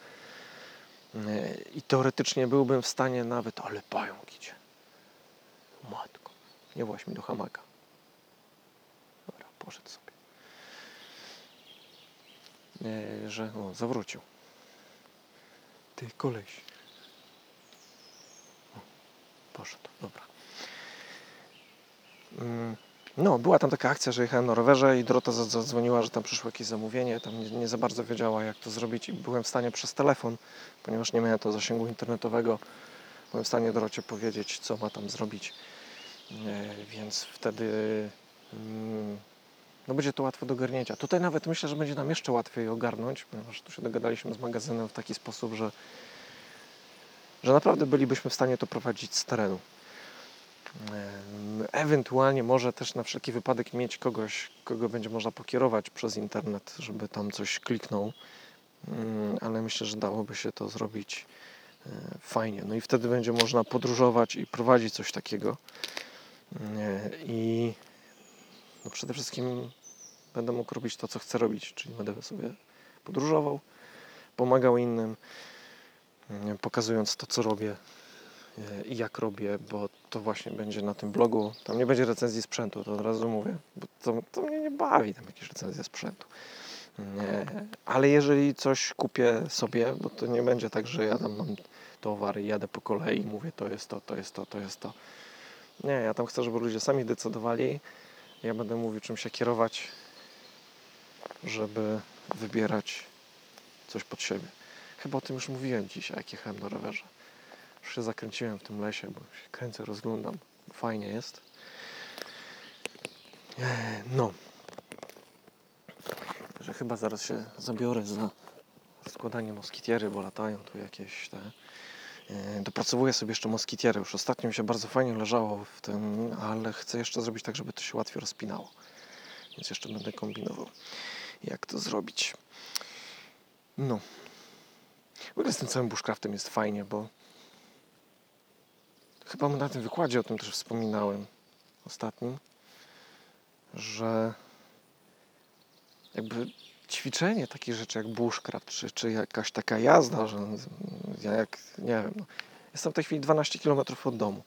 e, i teoretycznie byłbym w stanie nawet, ale pająk idzie. Matko, nie właź mi do hamaka. Dobra, poszedł sobie. E, że o, zawrócił. Ty koleś. O, poszedł, dobra. Mm, No, była tam taka akcja, że jechałem na rowerze i Dorota za- zadzwoniła, że tam przyszło jakieś zamówienie. Tam nie, nie za bardzo wiedziała, jak to zrobić i byłem w stanie przez telefon, ponieważ nie miałem to zasięgu internetowego, byłem w stanie Dorocie powiedzieć, co ma tam zrobić. E, Więc wtedy mm, no będzie to łatwo do ogarnięcia. Tutaj nawet myślę, że będzie nam jeszcze łatwiej ogarnąć, ponieważ tu się dogadaliśmy z magazynem w taki sposób, że, że naprawdę bylibyśmy w stanie to prowadzić z terenu. Ewentualnie może też na wszelki wypadek mieć kogoś, kogo będzie można pokierować przez internet, żeby tam coś kliknął, Mm, ale myślę, że dałoby się to zrobić e, fajnie. No i wtedy będzie można podróżować i prowadzić coś takiego. E, I no przede wszystkim będę mógł robić to, co chcę robić, czyli będę sobie podróżował, pomagał innym, pokazując to, co robię e, i jak robię, bo to właśnie będzie na tym blogu. Tam nie będzie recenzji sprzętu, to od razu mówię, bo to, to mnie nie bawi tam jakieś recenzje sprzętu. Nie. Ale jeżeli coś kupię sobie, bo to nie będzie tak, że ja tam mam towar i jadę po kolei i mówię to jest to, to jest to, to jest to. Nie, ja tam chcę, żeby ludzie sami decydowali. Ja będę mówił, czym się kierować, żeby wybierać coś pod siebie. Chyba o tym już mówiłem dzisiaj, jak jechałem na rowerze. Już się zakręciłem w tym lesie, bo się kręcę, rozglądam. Fajnie jest. Eee, No. Że chyba zaraz się zabiorę za składanie moskitiery, bo latają tu jakieś te... Eee, Dopracowuję sobie jeszcze moskitiery. Już ostatnio mi się bardzo fajnie leżało w tym, ale chcę jeszcze zrobić tak, żeby to się łatwiej rozpinało. Więc jeszcze będę kombinował, jak to zrobić. No. W ogóle z tym całym bushcraftem jest fajnie, bo chyba na tym wykładzie o tym też wspominałem ostatnim, że jakby ćwiczenie takich rzeczy jak bushcraft, czy, czy jakaś taka jazda, że ja jak, nie wiem, no, jestem w tej chwili 12 km od domu.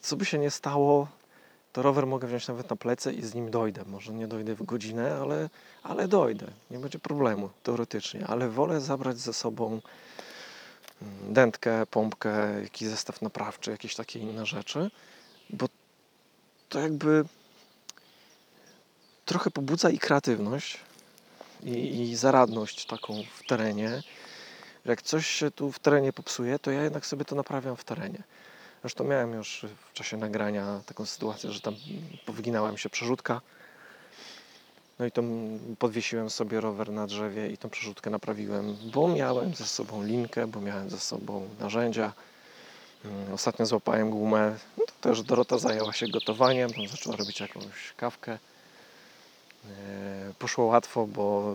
Co by się nie stało, to rower mogę wziąć nawet na plecy i z nim dojdę. Może nie dojdę w godzinę, ale, ale dojdę. Nie będzie problemu, teoretycznie. Ale wolę zabrać ze sobą mm, dętkę, pompkę, jakiś zestaw naprawczy, jakieś takie inne rzeczy, bo to jakby trochę pobudza i kreatywność i, i zaradność taką w terenie. że Jak coś się tu w terenie popsuje, to ja jednak sobie to naprawiam w terenie. Zresztą miałem już w czasie nagrania taką sytuację, że tam powyginała mi się przerzutka. No i to podwiesiłem sobie rower na drzewie i tą przerzutkę naprawiłem, bo miałem ze sobą linkę, bo miałem ze sobą narzędzia. Mm, Ostatnio złapałem gumę. No to też Dorota zajęła się gotowaniem, tam zaczęła robić jakąś kawkę. E, Poszło łatwo, bo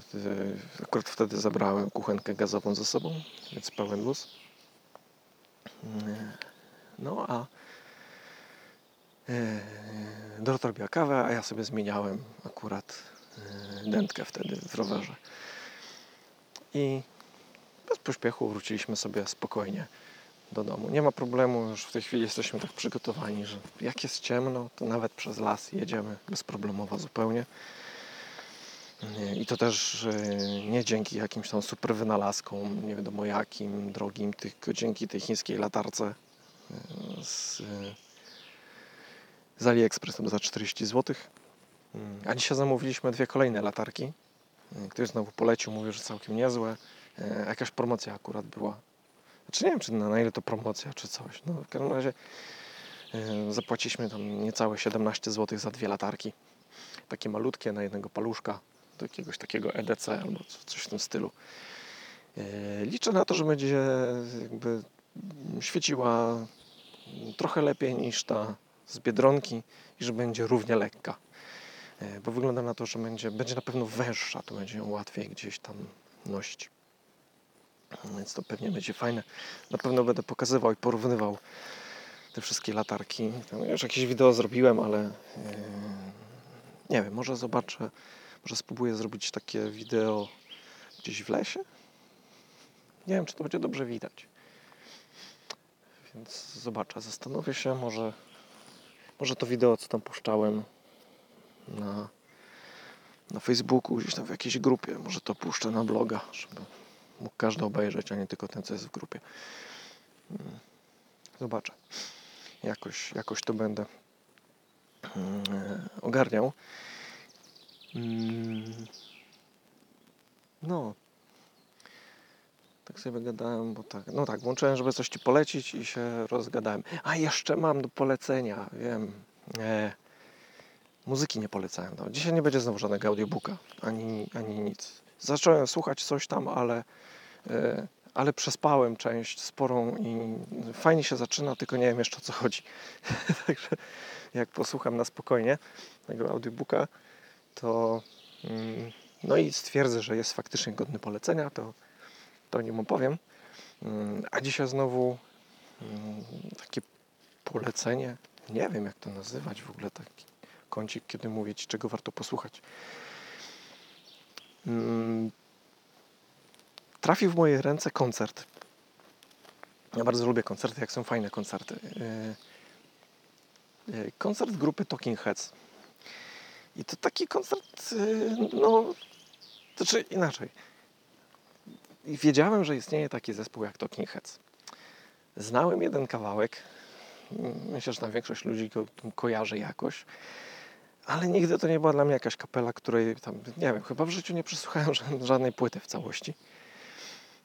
e, akurat wtedy zabrałem kuchenkę gazową ze sobą, więc pełen luz. E, No a Dorota robiła kawę, a ja sobie zmieniałem akurat dętkę wtedy w rowerze. I bez pośpiechu wróciliśmy sobie spokojnie do domu. Nie ma problemu, już w tej chwili jesteśmy tak przygotowani, że jak jest ciemno, to nawet przez las jedziemy bezproblemowo zupełnie. I to też e, nie dzięki jakimś tam super wynalazkom, nie wiadomo jakim, drogim, tylko dzięki tej chińskiej latarce e, z, z AliExpress za 40 zł. A dzisiaj zamówiliśmy dwie kolejne latarki. E, Ktoś znowu polecił, mówił, że całkiem niezłe. Jakaś promocja akurat była. Znaczy nie wiem, czy na, na ile to promocja, czy coś. No, w każdym razie zapłaciliśmy tam niecałe 17 zł za dwie latarki. Takie malutkie, na jednego paluszka. Do jakiegoś takiego EDC albo co- coś w tym stylu. E, Liczę na to, że będzie jakby świeciła trochę lepiej niż ta z Biedronki i że będzie równie lekka. E, Bo wygląda na to, że będzie, będzie na pewno węższa, to będzie ją łatwiej gdzieś tam nosić. Więc to pewnie będzie fajne. Na pewno będę pokazywał i porównywał te wszystkie latarki. Już jakieś wideo zrobiłem, ale e, nie wiem, może zobaczę, może spróbuję zrobić takie wideo gdzieś w lesie. Nie wiem, czy to będzie dobrze widać. Więc zobaczę, zastanowię się, może, może to wideo, co tam puszczałem na, na Facebooku, gdzieś tam w jakiejś grupie, może to puszczę na bloga, żeby mógł każdy obejrzeć, a nie tylko ten, co jest w grupie. Mm, Zobaczę. Jakoś, jakoś to będę mm, ogarniał. Mm, No. Tak sobie gadałem, bo tak. No tak, włączyłem, żeby coś ci polecić i się rozgadałem. A jeszcze mam do polecenia, wiem. E, muzyki nie polecałem. No, dzisiaj nie będzie znowu żadnego audiobooka, ani, ani nic. Zacząłem słuchać coś tam, ale, e, ale przespałem część sporą i fajnie się zaczyna, tylko nie wiem jeszcze o co chodzi. Także jak posłucham na spokojnie tego audiobooka, to mm, no i stwierdzę, że jest faktycznie godny polecenia, to, to nim opowiem. Mm, A dzisiaj znowu mm, takie polecenie, nie wiem jak to nazywać w ogóle, taki kącik, kiedy mówić, czego warto posłuchać. Trafił w moje ręce koncert. Ja bardzo lubię koncerty, jak są fajne koncerty. Yy, yy, Koncert grupy Talking Heads. I to taki koncert, yy, no, to czy inaczej. Wiedziałem, że istnieje taki zespół jak Talking Heads. Znałem jeden kawałek. Myślę, że tam większość ludzi go kojarzy jakoś. Ale nigdy to nie była dla mnie jakaś kapela, której tam, nie wiem, chyba w życiu nie przesłuchałem ża- żadnej płyty w całości.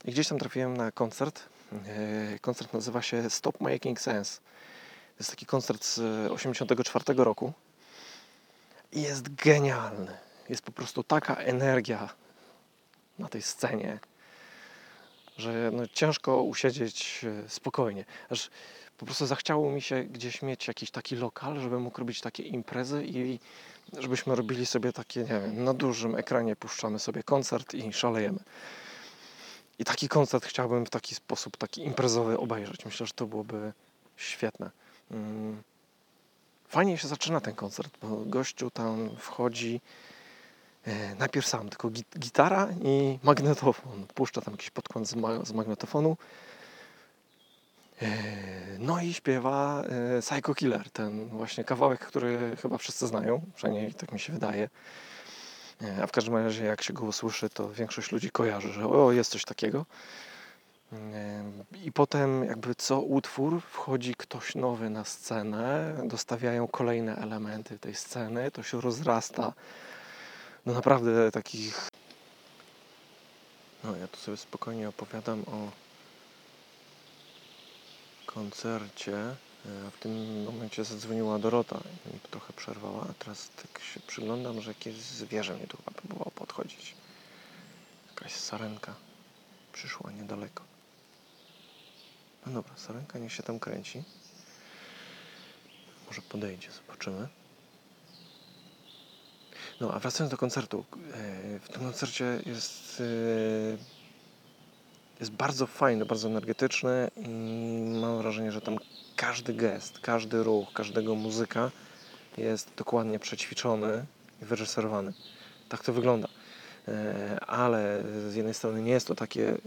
I gdzieś tam trafiłem na koncert. Yy, Koncert nazywa się Stop Making Sense. To jest taki koncert z 1984 roku. Jest genialny. Jest po prostu taka energia na tej scenie, że no, ciężko usiedzieć e, spokojnie. Aż po prostu zachciało mi się gdzieś mieć jakiś taki lokal, żeby mógł robić takie imprezy i żebyśmy robili sobie takie, nie wiem, na dużym ekranie puszczamy sobie koncert i szalejemy. I taki koncert chciałbym w taki sposób, taki imprezowy obejrzeć. Myślę, że to byłoby świetne. Mm. Fajnie się zaczyna ten koncert, bo gościu tam wchodzi e, najpierw sam, tylko git- gitara i magnetofon. Puszcza tam jakiś podkład z, z magnetofonu. E, No i śpiewa e, Psycho Killer, ten właśnie kawałek, który chyba wszyscy znają, przynajmniej tak mi się wydaje. A w każdym razie jak się go usłyszy, to większość ludzi kojarzy, że o, jest coś takiego. I potem jakby co utwór wchodzi ktoś nowy na scenę, dostawiają kolejne elementy tej sceny, to się rozrasta do naprawdę takich... No ja tu sobie spokojnie opowiadam o koncercie. E, w tym momencie zadzwoniła Dorota i trochę przerwała, a teraz tak się przyglądam, że jakieś zwierzę mnie tu chyba próbowało podchodzić. Jakaś sarenka przyszła niedaleko. No dobra, sarenka niech się tam kręci. Może podejdzie, zobaczymy. No, a wracając do koncertu. e, W tym koncercie jest, e, jest bardzo fajny, bardzo energetyczny i mam wrażenie, że tam każdy gest, każdy ruch, każdego muzyka jest dokładnie przećwiczony i wyreżyserowany. Tak to wygląda. E, Ale z jednej strony nie jest to takie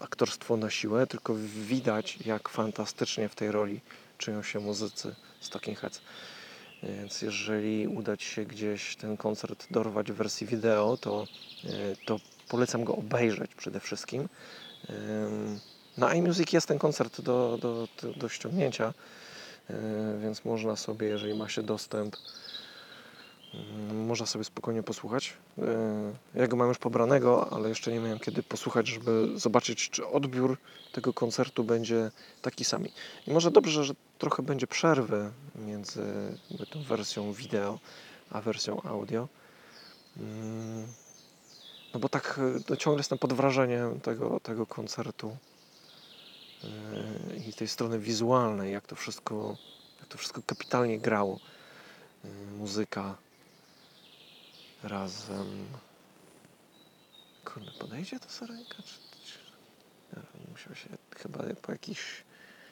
aktorstwo na siłę, tylko widać, jak fantastycznie w tej roli czują się muzycy z Talking Heads. Więc jeżeli uda Ci się gdzieś ten koncert dorwać w wersji wideo, to, e, to polecam go obejrzeć przede wszystkim. Na iMusic jest ten koncert do, do, do, ściągnięcia, e, więc można sobie, jeżeli ma się dostęp, można sobie spokojnie posłuchać. E, Ja go mam już pobranego, ale jeszcze nie miałem kiedy posłuchać, żeby zobaczyć, czy odbiór tego koncertu będzie taki sam. I może dobrze, że trochę będzie przerwy między tą wersją wideo a wersją audio. Mm, no bo tak no ciągle jestem pod wrażeniem tego, tego koncertu yy, i tej strony wizualnej, jak to wszystko, jak to wszystko kapitalnie grało. Yy, muzyka razem. Kurde, podejdzie to sarenka? Czy, czy... Musiał się chyba po jakiś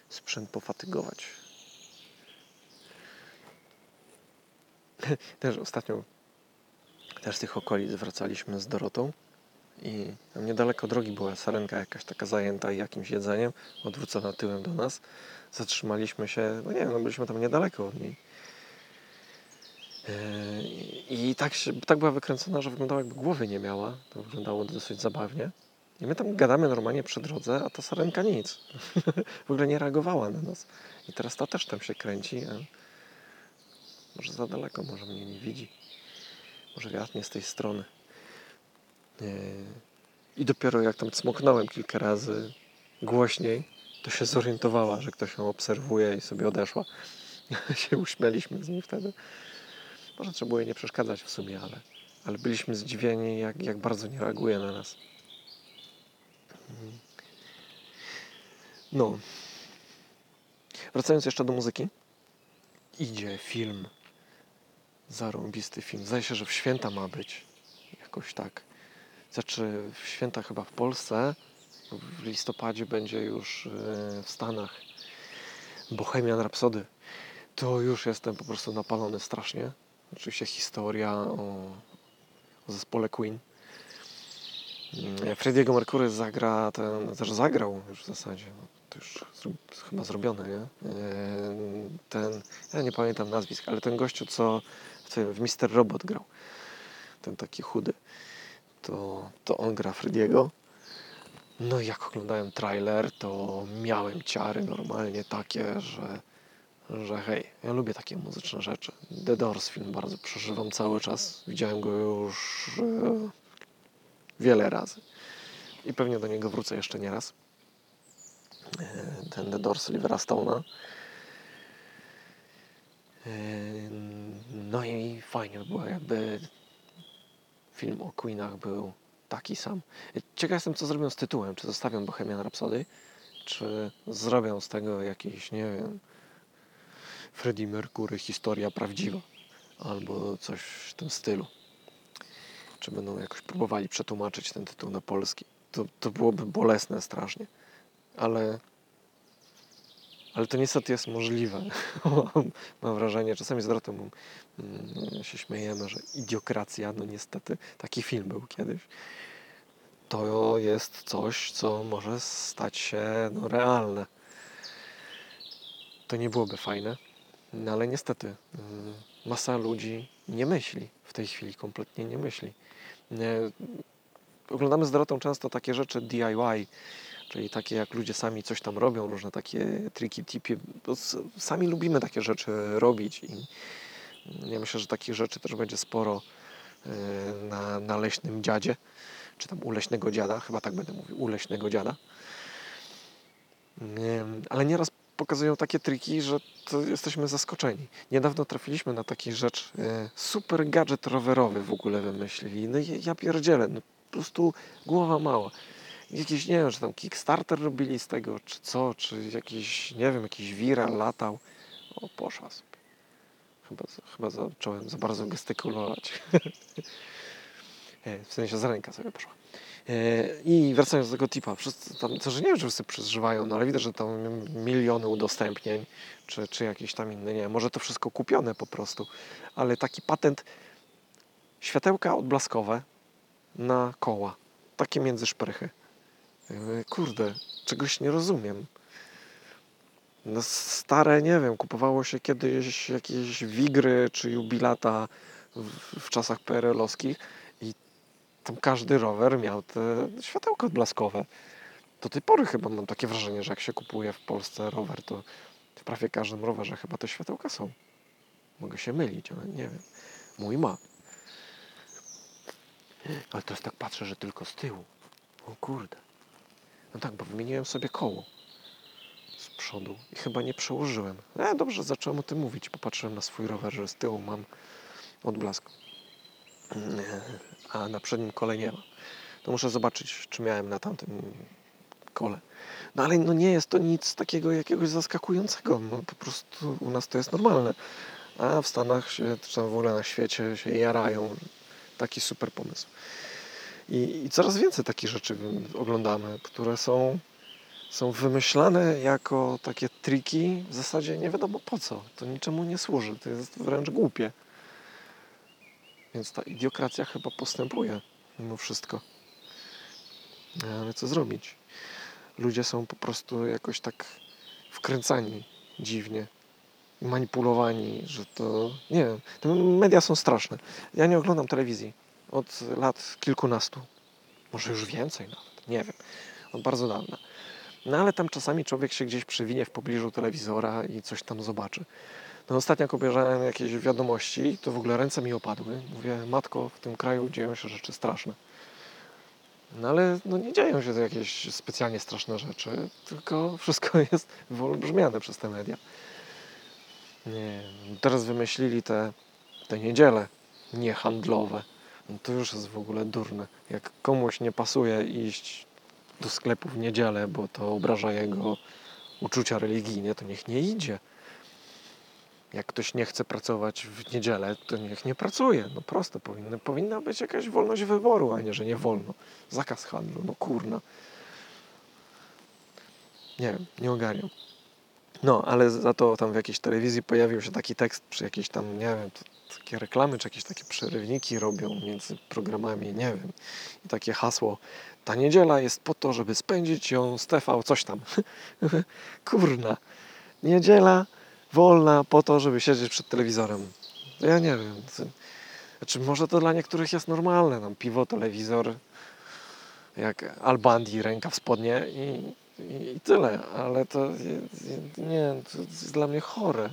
sprzęt pofatygować. Też ostatnio też z tych okolic wracaliśmy z Dorotą i tam niedaleko drogi była sarenka jakaś taka zajęta jakimś jedzeniem, odwrócona tyłem do nas. Zatrzymaliśmy się, no nie wiem, no byliśmy tam niedaleko od niej. Yy, I tak, się, tak była wykręcona, że wyglądała jakby głowy nie miała. To wyglądało dosyć zabawnie. I my tam gadamy normalnie przy drodze, a ta sarenka nic. w ogóle nie reagowała na nas. I teraz ta też tam się kręci. Może za daleko, może mnie nie widzi. Może wiatr nie z tej strony. Yy, I dopiero jak tam cmoknąłem kilka razy głośniej, to się zorientowała, że ktoś ją obserwuje i sobie odeszła. się uśmialiśmy z niej wtedy. Może trzeba jej nie przeszkadzać w sumie, ale, ale byliśmy zdziwieni, jak, jak bardzo nie reaguje na nas. No. Wracając jeszcze do muzyki. Idzie film. Zarąbisty film. Zdaje się, że w święta ma być. Jakoś tak. Znaczy w święta chyba w Polsce. W listopadzie będzie już yy, w Stanach. Bohemian Rhapsody. To już jestem po prostu napalony strasznie. Oczywiście historia o, o zespole Queen. Mm, Frediego Mercury zagra ten, też zagrał już w zasadzie. No, to już chyba zrobione, nie? Yy, Ten, ja nie pamiętam nazwisk, ale ten gościu, co w, Mister Robot grał, ten taki chudy, to, to on gra Frediego. No i jak oglądałem trailer, to miałem ciary normalnie takie, że że hej, ja lubię takie muzyczne rzeczy. The Doors film bardzo przeżywam cały czas. Widziałem go już e, wiele razy. I pewnie do niego wrócę jeszcze nie raz. E, ten The Doors Livera Stone'a. E, no i fajnie by było, jakby film o Queenach był taki sam. Ciekaw jestem, co zrobią z tytułem. Czy zostawią Bohemian Rhapsody, czy zrobią z tego jakiś, nie wiem, Freddie Mercury, historia prawdziwa, albo coś w tym stylu. Czy będą jakoś próbowali przetłumaczyć ten tytuł na polski. To, to byłoby bolesne strasznie, ale, ale to niestety jest możliwe. Mam wrażenie, czasami z Dorotą mm, się śmiejemy, że idiokracja, no niestety, taki film był kiedyś. To jest coś, co może stać się no, realne. To nie byłoby fajne, no ale niestety y, masa ludzi nie myśli w tej chwili, kompletnie nie myśli. Oglądamy z Dorotą często takie rzeczy DIY, czyli takie jak ludzie sami coś tam robią, różne takie triki, tipy. Bo sami lubimy takie rzeczy robić i ja myślę, że takich rzeczy też będzie sporo y, na, na leśnym dziadzie, czy tam u leśnego dziada, chyba tak będę mówił, u leśnego dziada. Ale nieraz pokazują takie triki, że jesteśmy zaskoczeni. Niedawno trafiliśmy na taką rzecz, e, super gadżet rowerowy w ogóle wymyślili. No i ja pierdzielę, no po prostu głowa mała. Jakiś, nie wiem, czy tam Kickstarter robili z tego, czy co, czy jakiś, nie wiem, jakiś viral latał. O, poszła sobie. Chyba, chyba zacząłem za bardzo gestykulować. E, w sensie, za ręka sobie poszła. E, I wracając do tego tipa, wszyscy tam, to, że nie wiem, czy wszyscy przeżywają, no ale widać, że tam miliony udostępnień, czy, czy jakieś tam inne, nie wiem, może to wszystko kupione po prostu, ale taki patent światełka odblaskowe na koła, takie między szprychy. E, kurde, czegoś nie rozumiem. No stare, nie wiem, kupowało się kiedyś jakieś wigry czy jubilata w, w czasach PRL-owskich tam każdy rower miał te światełka odblaskowe. Do tej pory chyba mam takie wrażenie, że jak się kupuje w Polsce rower, to w prawie każdym rowerze chyba te światełka są. Mogę się mylić, ale nie wiem. Mój ma. Ale jest tak patrzę, że tylko z tyłu. O kurde. No tak, bo wymieniłem sobie koło z przodu i chyba nie przełożyłem. E, dobrze, zacząłem o tym mówić. Popatrzyłem na swój rower, że z tyłu mam odblask. A na przednim kole nie ma. To muszę zobaczyć, czy miałem na tamtym kole. No ale no nie jest to nic takiego jakiegoś zaskakującego. No, po prostu u nas to jest normalne. A w Stanach się, czy tam w ogóle na świecie się jarają. Taki super pomysł. I, I coraz więcej takich rzeczy oglądamy, które są, są wymyślane jako takie triki, w zasadzie nie wiadomo po co. To niczemu nie służy, to jest wręcz głupie. Więc ta idiokracja chyba postępuje mimo wszystko. No, ale co zrobić? Ludzie są po prostu jakoś tak wkręcani dziwnie manipulowani, że to nie wiem, te media są straszne. Ja nie oglądam telewizji od lat kilkunastu, może już więcej nawet, nie wiem, od bardzo dawna. No ale tam czasami człowiek się gdzieś przywinie w pobliżu telewizora i coś tam zobaczy. No ostatnio jak obejrzałem jakieś wiadomości, to w ogóle ręce mi opadły. Mówię, matko, w tym kraju dzieją się rzeczy straszne. No ale no, nie dzieją się jakieś specjalnie straszne rzeczy, tylko wszystko jest wyolbrzymiane przez te media. Nie, teraz wymyślili te, te niedziele niehandlowe. No to już jest w ogóle durne. Jak komuś nie pasuje iść do sklepu w niedzielę, bo to obraża jego uczucia religijne, to niech nie idzie. Jak ktoś nie chce pracować w niedzielę, to niech nie pracuje. No proste, powinna, powinna być jakaś wolność wyboru, a nie, że nie wolno. Zakaz handlu, no kurna. Nie wiem, nie ogarniam. No, ale za to tam w jakiejś telewizji pojawił się taki tekst przy jakiejś tam, nie wiem, takie reklamy czy jakieś takie przerywniki robią między programami, nie wiem. I takie hasło, ta niedziela jest po to, żeby spędzić ją z TV, coś tam. Kurna. Niedziela wolna po to, żeby siedzieć przed telewizorem. Ja nie wiem. Znaczy, może to dla niektórych jest normalne. Tam piwo, telewizor, jak Albandi, ręka w spodnie i i, tyle, ale to nie, to jest dla mnie chore.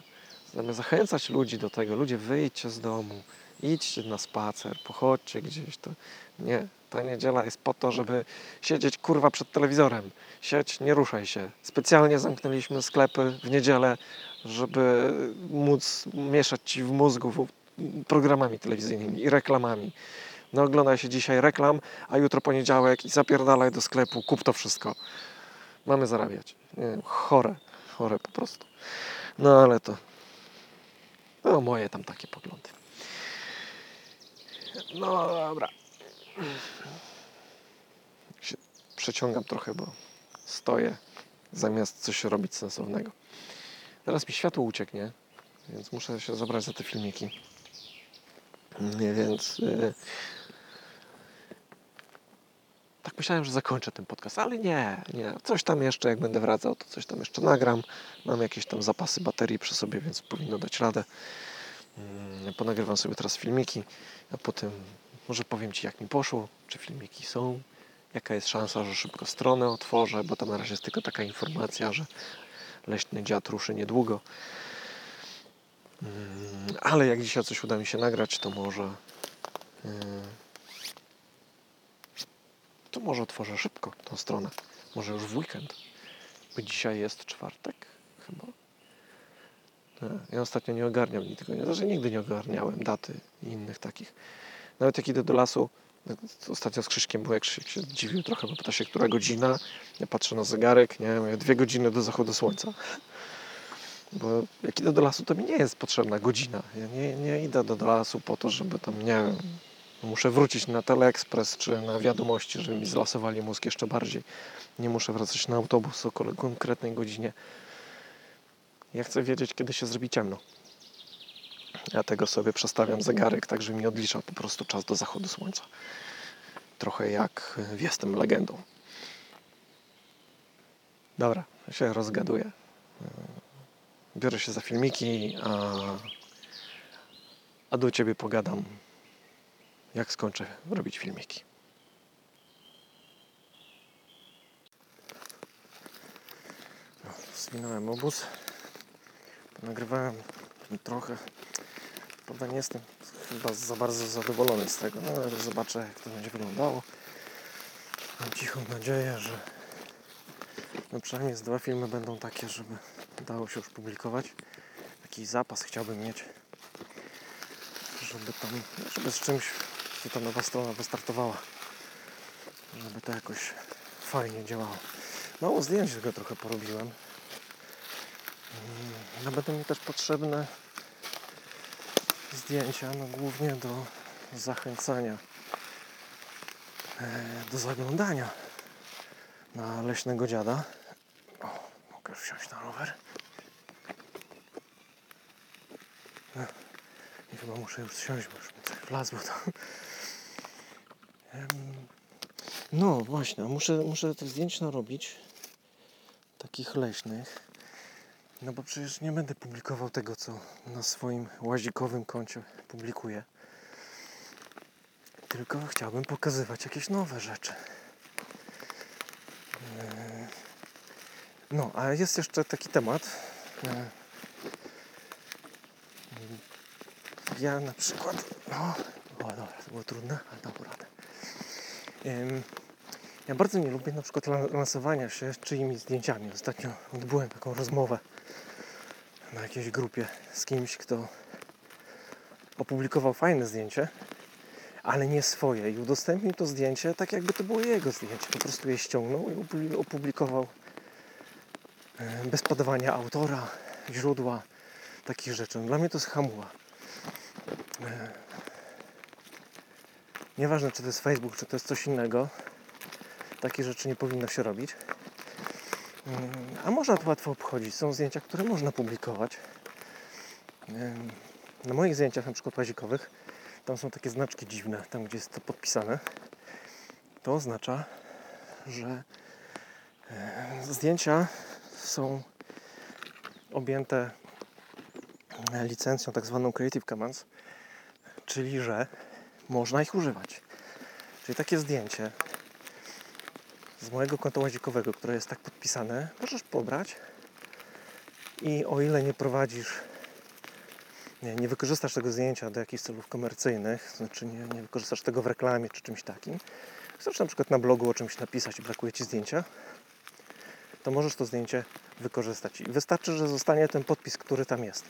Zamiast zachęcać ludzi do tego, ludzie wyjdźcie z domu, idźcie na spacer, pochodźcie gdzieś, to nie. Ta niedziela jest po to, żeby siedzieć kurwa przed telewizorem. Siedź, nie ruszaj się. Specjalnie zamknęliśmy sklepy w niedzielę, żeby móc mieszać ci w mózgu programami telewizyjnymi i reklamami. No oglądaj się dzisiaj reklam, a jutro poniedziałek i zapierdalaj do sklepu, kup to wszystko mamy zarabiać. Nie chore, chore po prostu. No ale to, no moje tam takie poglądy. No dobra. Się przeciągam trochę, bo stoję zamiast coś robić sensownego. Teraz mi światło ucieknie, więc muszę się zabrać za te filmiki. Więc yy, tak myślałem, że zakończę ten podcast, ale nie, nie. Coś tam jeszcze, jak będę wracał, to coś tam jeszcze nagram. Mam jakieś tam zapasy baterii przy sobie, więc powinno dać radę. Mm, ponagrywam sobie teraz filmiki, a potem może powiem Ci, jak mi poszło, czy filmiki są, jaka jest szansa, że szybko stronę otworzę, bo tam na razie jest tylko taka informacja, że leśny dziad ruszy niedługo. Mm, ale jak dzisiaj coś uda mi się nagrać, to może yy, to może otworzę szybko tą stronę. Może już w weekend. Bo dzisiaj jest czwartek chyba. Ja ostatnio nie ogarniam. Nie, znaczy nigdy nie ogarniałem daty i innych takich. Nawet jak idę do lasu, ostatnio z Krzyśkiem byłem, Krzysiek się dziwił trochę, bo pyta się, która godzina. Ja patrzę na zegarek, nie wiem, dwie godziny do zachodu słońca. Bo jak idę do lasu, to mi nie jest potrzebna godzina. Ja nie, nie idę do, lasu po to, żeby tam, nie Muszę wrócić na Teleexpress czy na wiadomości, żeby mi zlasowali mózg jeszcze bardziej. Nie muszę wracać na autobus o konkretnej godzinie. Ja chcę wiedzieć, kiedy się zrobi ciemno. Ja tego sobie przestawiam zegarek, tak że mi odlicza po prostu czas do zachodu słońca. Trochę jak jestem legendą. Dobra, się rozgaduję. Biorę się za filmiki, a, a do Ciebie pogadam jak skończę robić filmiki. Zwinąłem obóz. Nagrywałem trochę. Prawda nie jestem chyba za bardzo zadowolony z tego, no ale zobaczę jak to będzie wyglądało. Mam cichą nadzieję, że no przynajmniej z dwa filmy będą takie, żeby dało się już publikować. Jakiś zapas chciałbym mieć, żeby tam, żeby z czymś ta nowa strona wystartowała. Żeby to jakoś fajnie działało. Mało zdjęć tego trochę porobiłem. No będą mi też potrzebne zdjęcia, no głównie do zachęcania e, do zaglądania na leśnego dziada. O, mogę wsiąść na rower. No, I chyba muszę już wsiąść, bo już mi coś wlazło to. Em, No właśnie, muszę, muszę tych zdjęć narobić. Takich leśnych. No bo przecież nie będę publikował tego, co na swoim łazikowym koncie publikuję. Tylko chciałbym pokazywać jakieś nowe rzeczy. Eee, No, a jest jeszcze taki temat. Eee, Ja na przykład. No, o dobra, to było trudne, ale dało radę. Ja bardzo nie lubię na przykład lan- lansowania się czyimiś zdjęciami. Ostatnio odbyłem taką rozmowę na jakiejś grupie z kimś, kto opublikował fajne zdjęcie, ale nie swoje i udostępnił to zdjęcie tak jakby to było jego zdjęcie. Po prostu je ściągnął i opu- opublikował e, bez podawania autora, źródła, takich rzeczy. No, Dla mnie to jest hamuła. E, Nieważne, czy to jest Facebook, czy to jest coś innego, takie rzeczy nie powinno się robić. Mm, A można to łatwo obchodzić. Są zdjęcia, które można publikować. Na moich zdjęciach, na przykład łazikowych, tam są takie znaczki dziwne, tam gdzie jest to podpisane. To oznacza, że zdjęcia są objęte e, licencją tak zwaną Creative Commons, czyli że można ich używać. Czyli takie zdjęcie z mojego konta łazikowego, które jest tak podpisane, możesz pobrać i o ile nie prowadzisz, nie, nie wykorzystasz tego zdjęcia do jakichś celów komercyjnych, znaczy nie, nie wykorzystasz tego w reklamie czy czymś takim, chcesz na przykład na blogu o czymś napisać i brakuje Ci zdjęcia, to możesz to zdjęcie wykorzystać. I wystarczy, że zostanie ten podpis, który tam jest.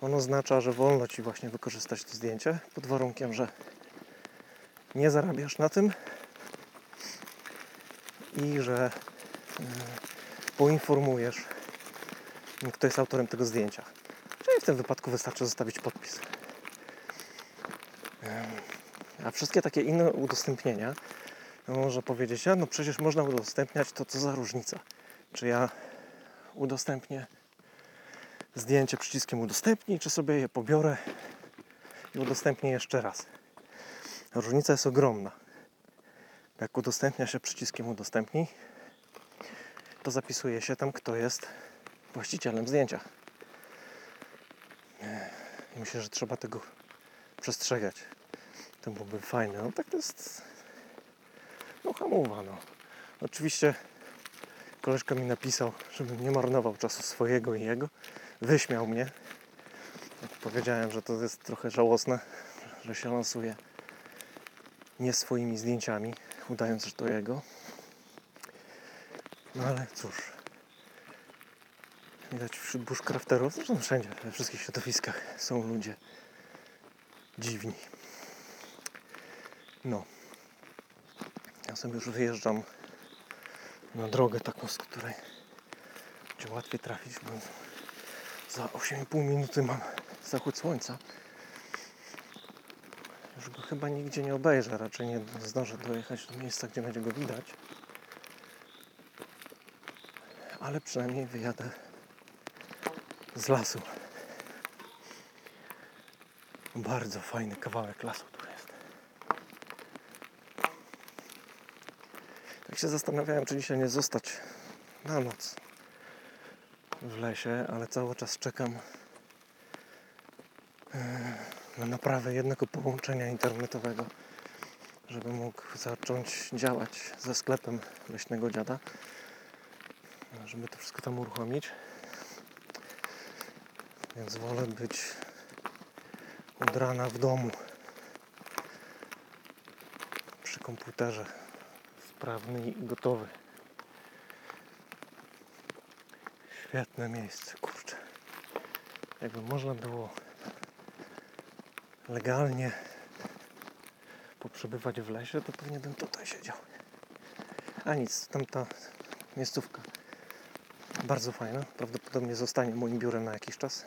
On oznacza, że wolno Ci właśnie wykorzystać to zdjęcie, pod warunkiem, że nie zarabiasz na tym i że e, poinformujesz, kto jest autorem tego zdjęcia. Czyli w tym wypadku wystarczy zostawić podpis. A wszystkie takie inne udostępnienia, no można powiedzieć, a no przecież można udostępniać, to co za różnica. Czy ja udostępnię zdjęcie przyciskiem udostępnij, czy sobie je pobiorę i udostępnię jeszcze raz. Różnica jest ogromna. Jak udostępnia się przyciskiem udostępnij, to zapisuje się tam, kto jest właścicielem zdjęcia. I myślę, że trzeba tego przestrzegać. To byłoby fajne. No tak to jest no hamowa, no. Oczywiście koleżka mi napisał, żebym nie marnował czasu swojego i jego. Wyśmiał mnie. Powiedziałem, że to jest trochę żałosne, że się lansuje nie swoimi zdjęciami, udając, że to jego. No ale cóż. Widać wśród bushcrafterów, zresztą wszędzie, we wszystkich środowiskach są ludzie dziwni. No. Ja sobie już wyjeżdżam na drogę taką, z której gdzie łatwiej trafić, bo za 8,5 minuty mam zachód słońca. Już go chyba nigdzie nie obejrzę, raczej nie zdążę dojechać do miejsca, gdzie będzie go widać. Ale przynajmniej wyjadę z lasu. Bardzo fajny kawałek lasu tu jest. Tak się zastanawiałem, czy dzisiaj nie zostać na noc w lesie, ale cały czas czekam e, na naprawę jednego połączenia internetowego, żeby mógł zacząć działać ze sklepem leśnego dziada, żeby to wszystko tam uruchomić. Więc wolę być od rana w domu przy komputerze sprawny i gotowy. Świetne miejsce, kurczę. Jakby można było legalnie poprzebywać w lesie, to pewnie bym tutaj siedział. A nic, tamta miejscówka bardzo fajna. Prawdopodobnie zostanie moim biurem na jakiś czas.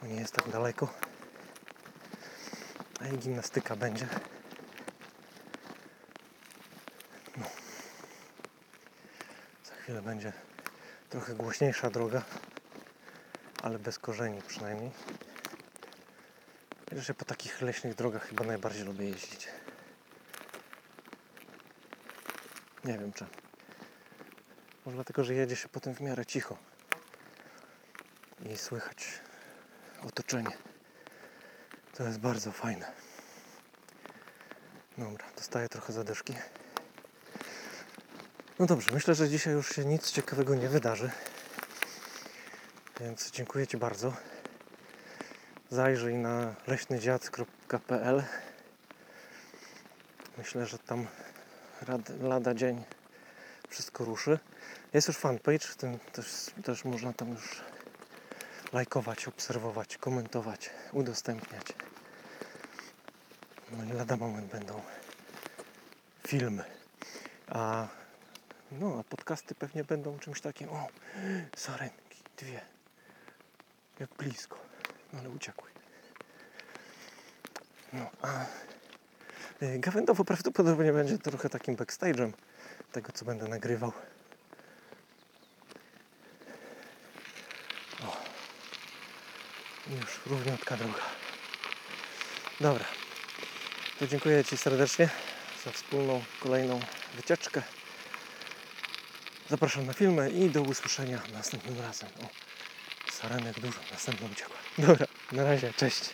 Bo nie jest tak daleko. A i gimnastyka będzie. No. Za chwilę będzie trochę głośniejsza droga, ale bez korzeni przynajmniej. Ja po takich leśnych drogach chyba najbardziej lubię jeździć. Nie wiem czemu. Może dlatego, że jedzie się potem w miarę cicho. I słychać otoczenie. To jest bardzo fajne. Dobra, dostaję trochę zadyszki. No dobrze, myślę, że dzisiaj już się nic ciekawego nie wydarzy. Więc dziękuję Ci bardzo. Zajrzyj na leśnydziad.pl Myślę, że tam rad, lada dzień wszystko ruszy. Jest już fanpage, tym też, też można tam już lajkować, obserwować, komentować, udostępniać. No i lada moment będą filmy. A, no, a podcasty pewnie będą czymś takim. O, sarenki, dwie. Jak blisko. Ale uciekły. No, a y, Gawędowo prawdopodobnie będzie trochę takim backstage'em tego, co będę nagrywał. O. Już równiutka droga. Dobra. To dziękuję Ci serdecznie za wspólną kolejną wycieczkę. Zapraszam na filmy i do usłyszenia następnym razem. O, sarenek dużo, następną uciekła. Dobra, na razie, cześć.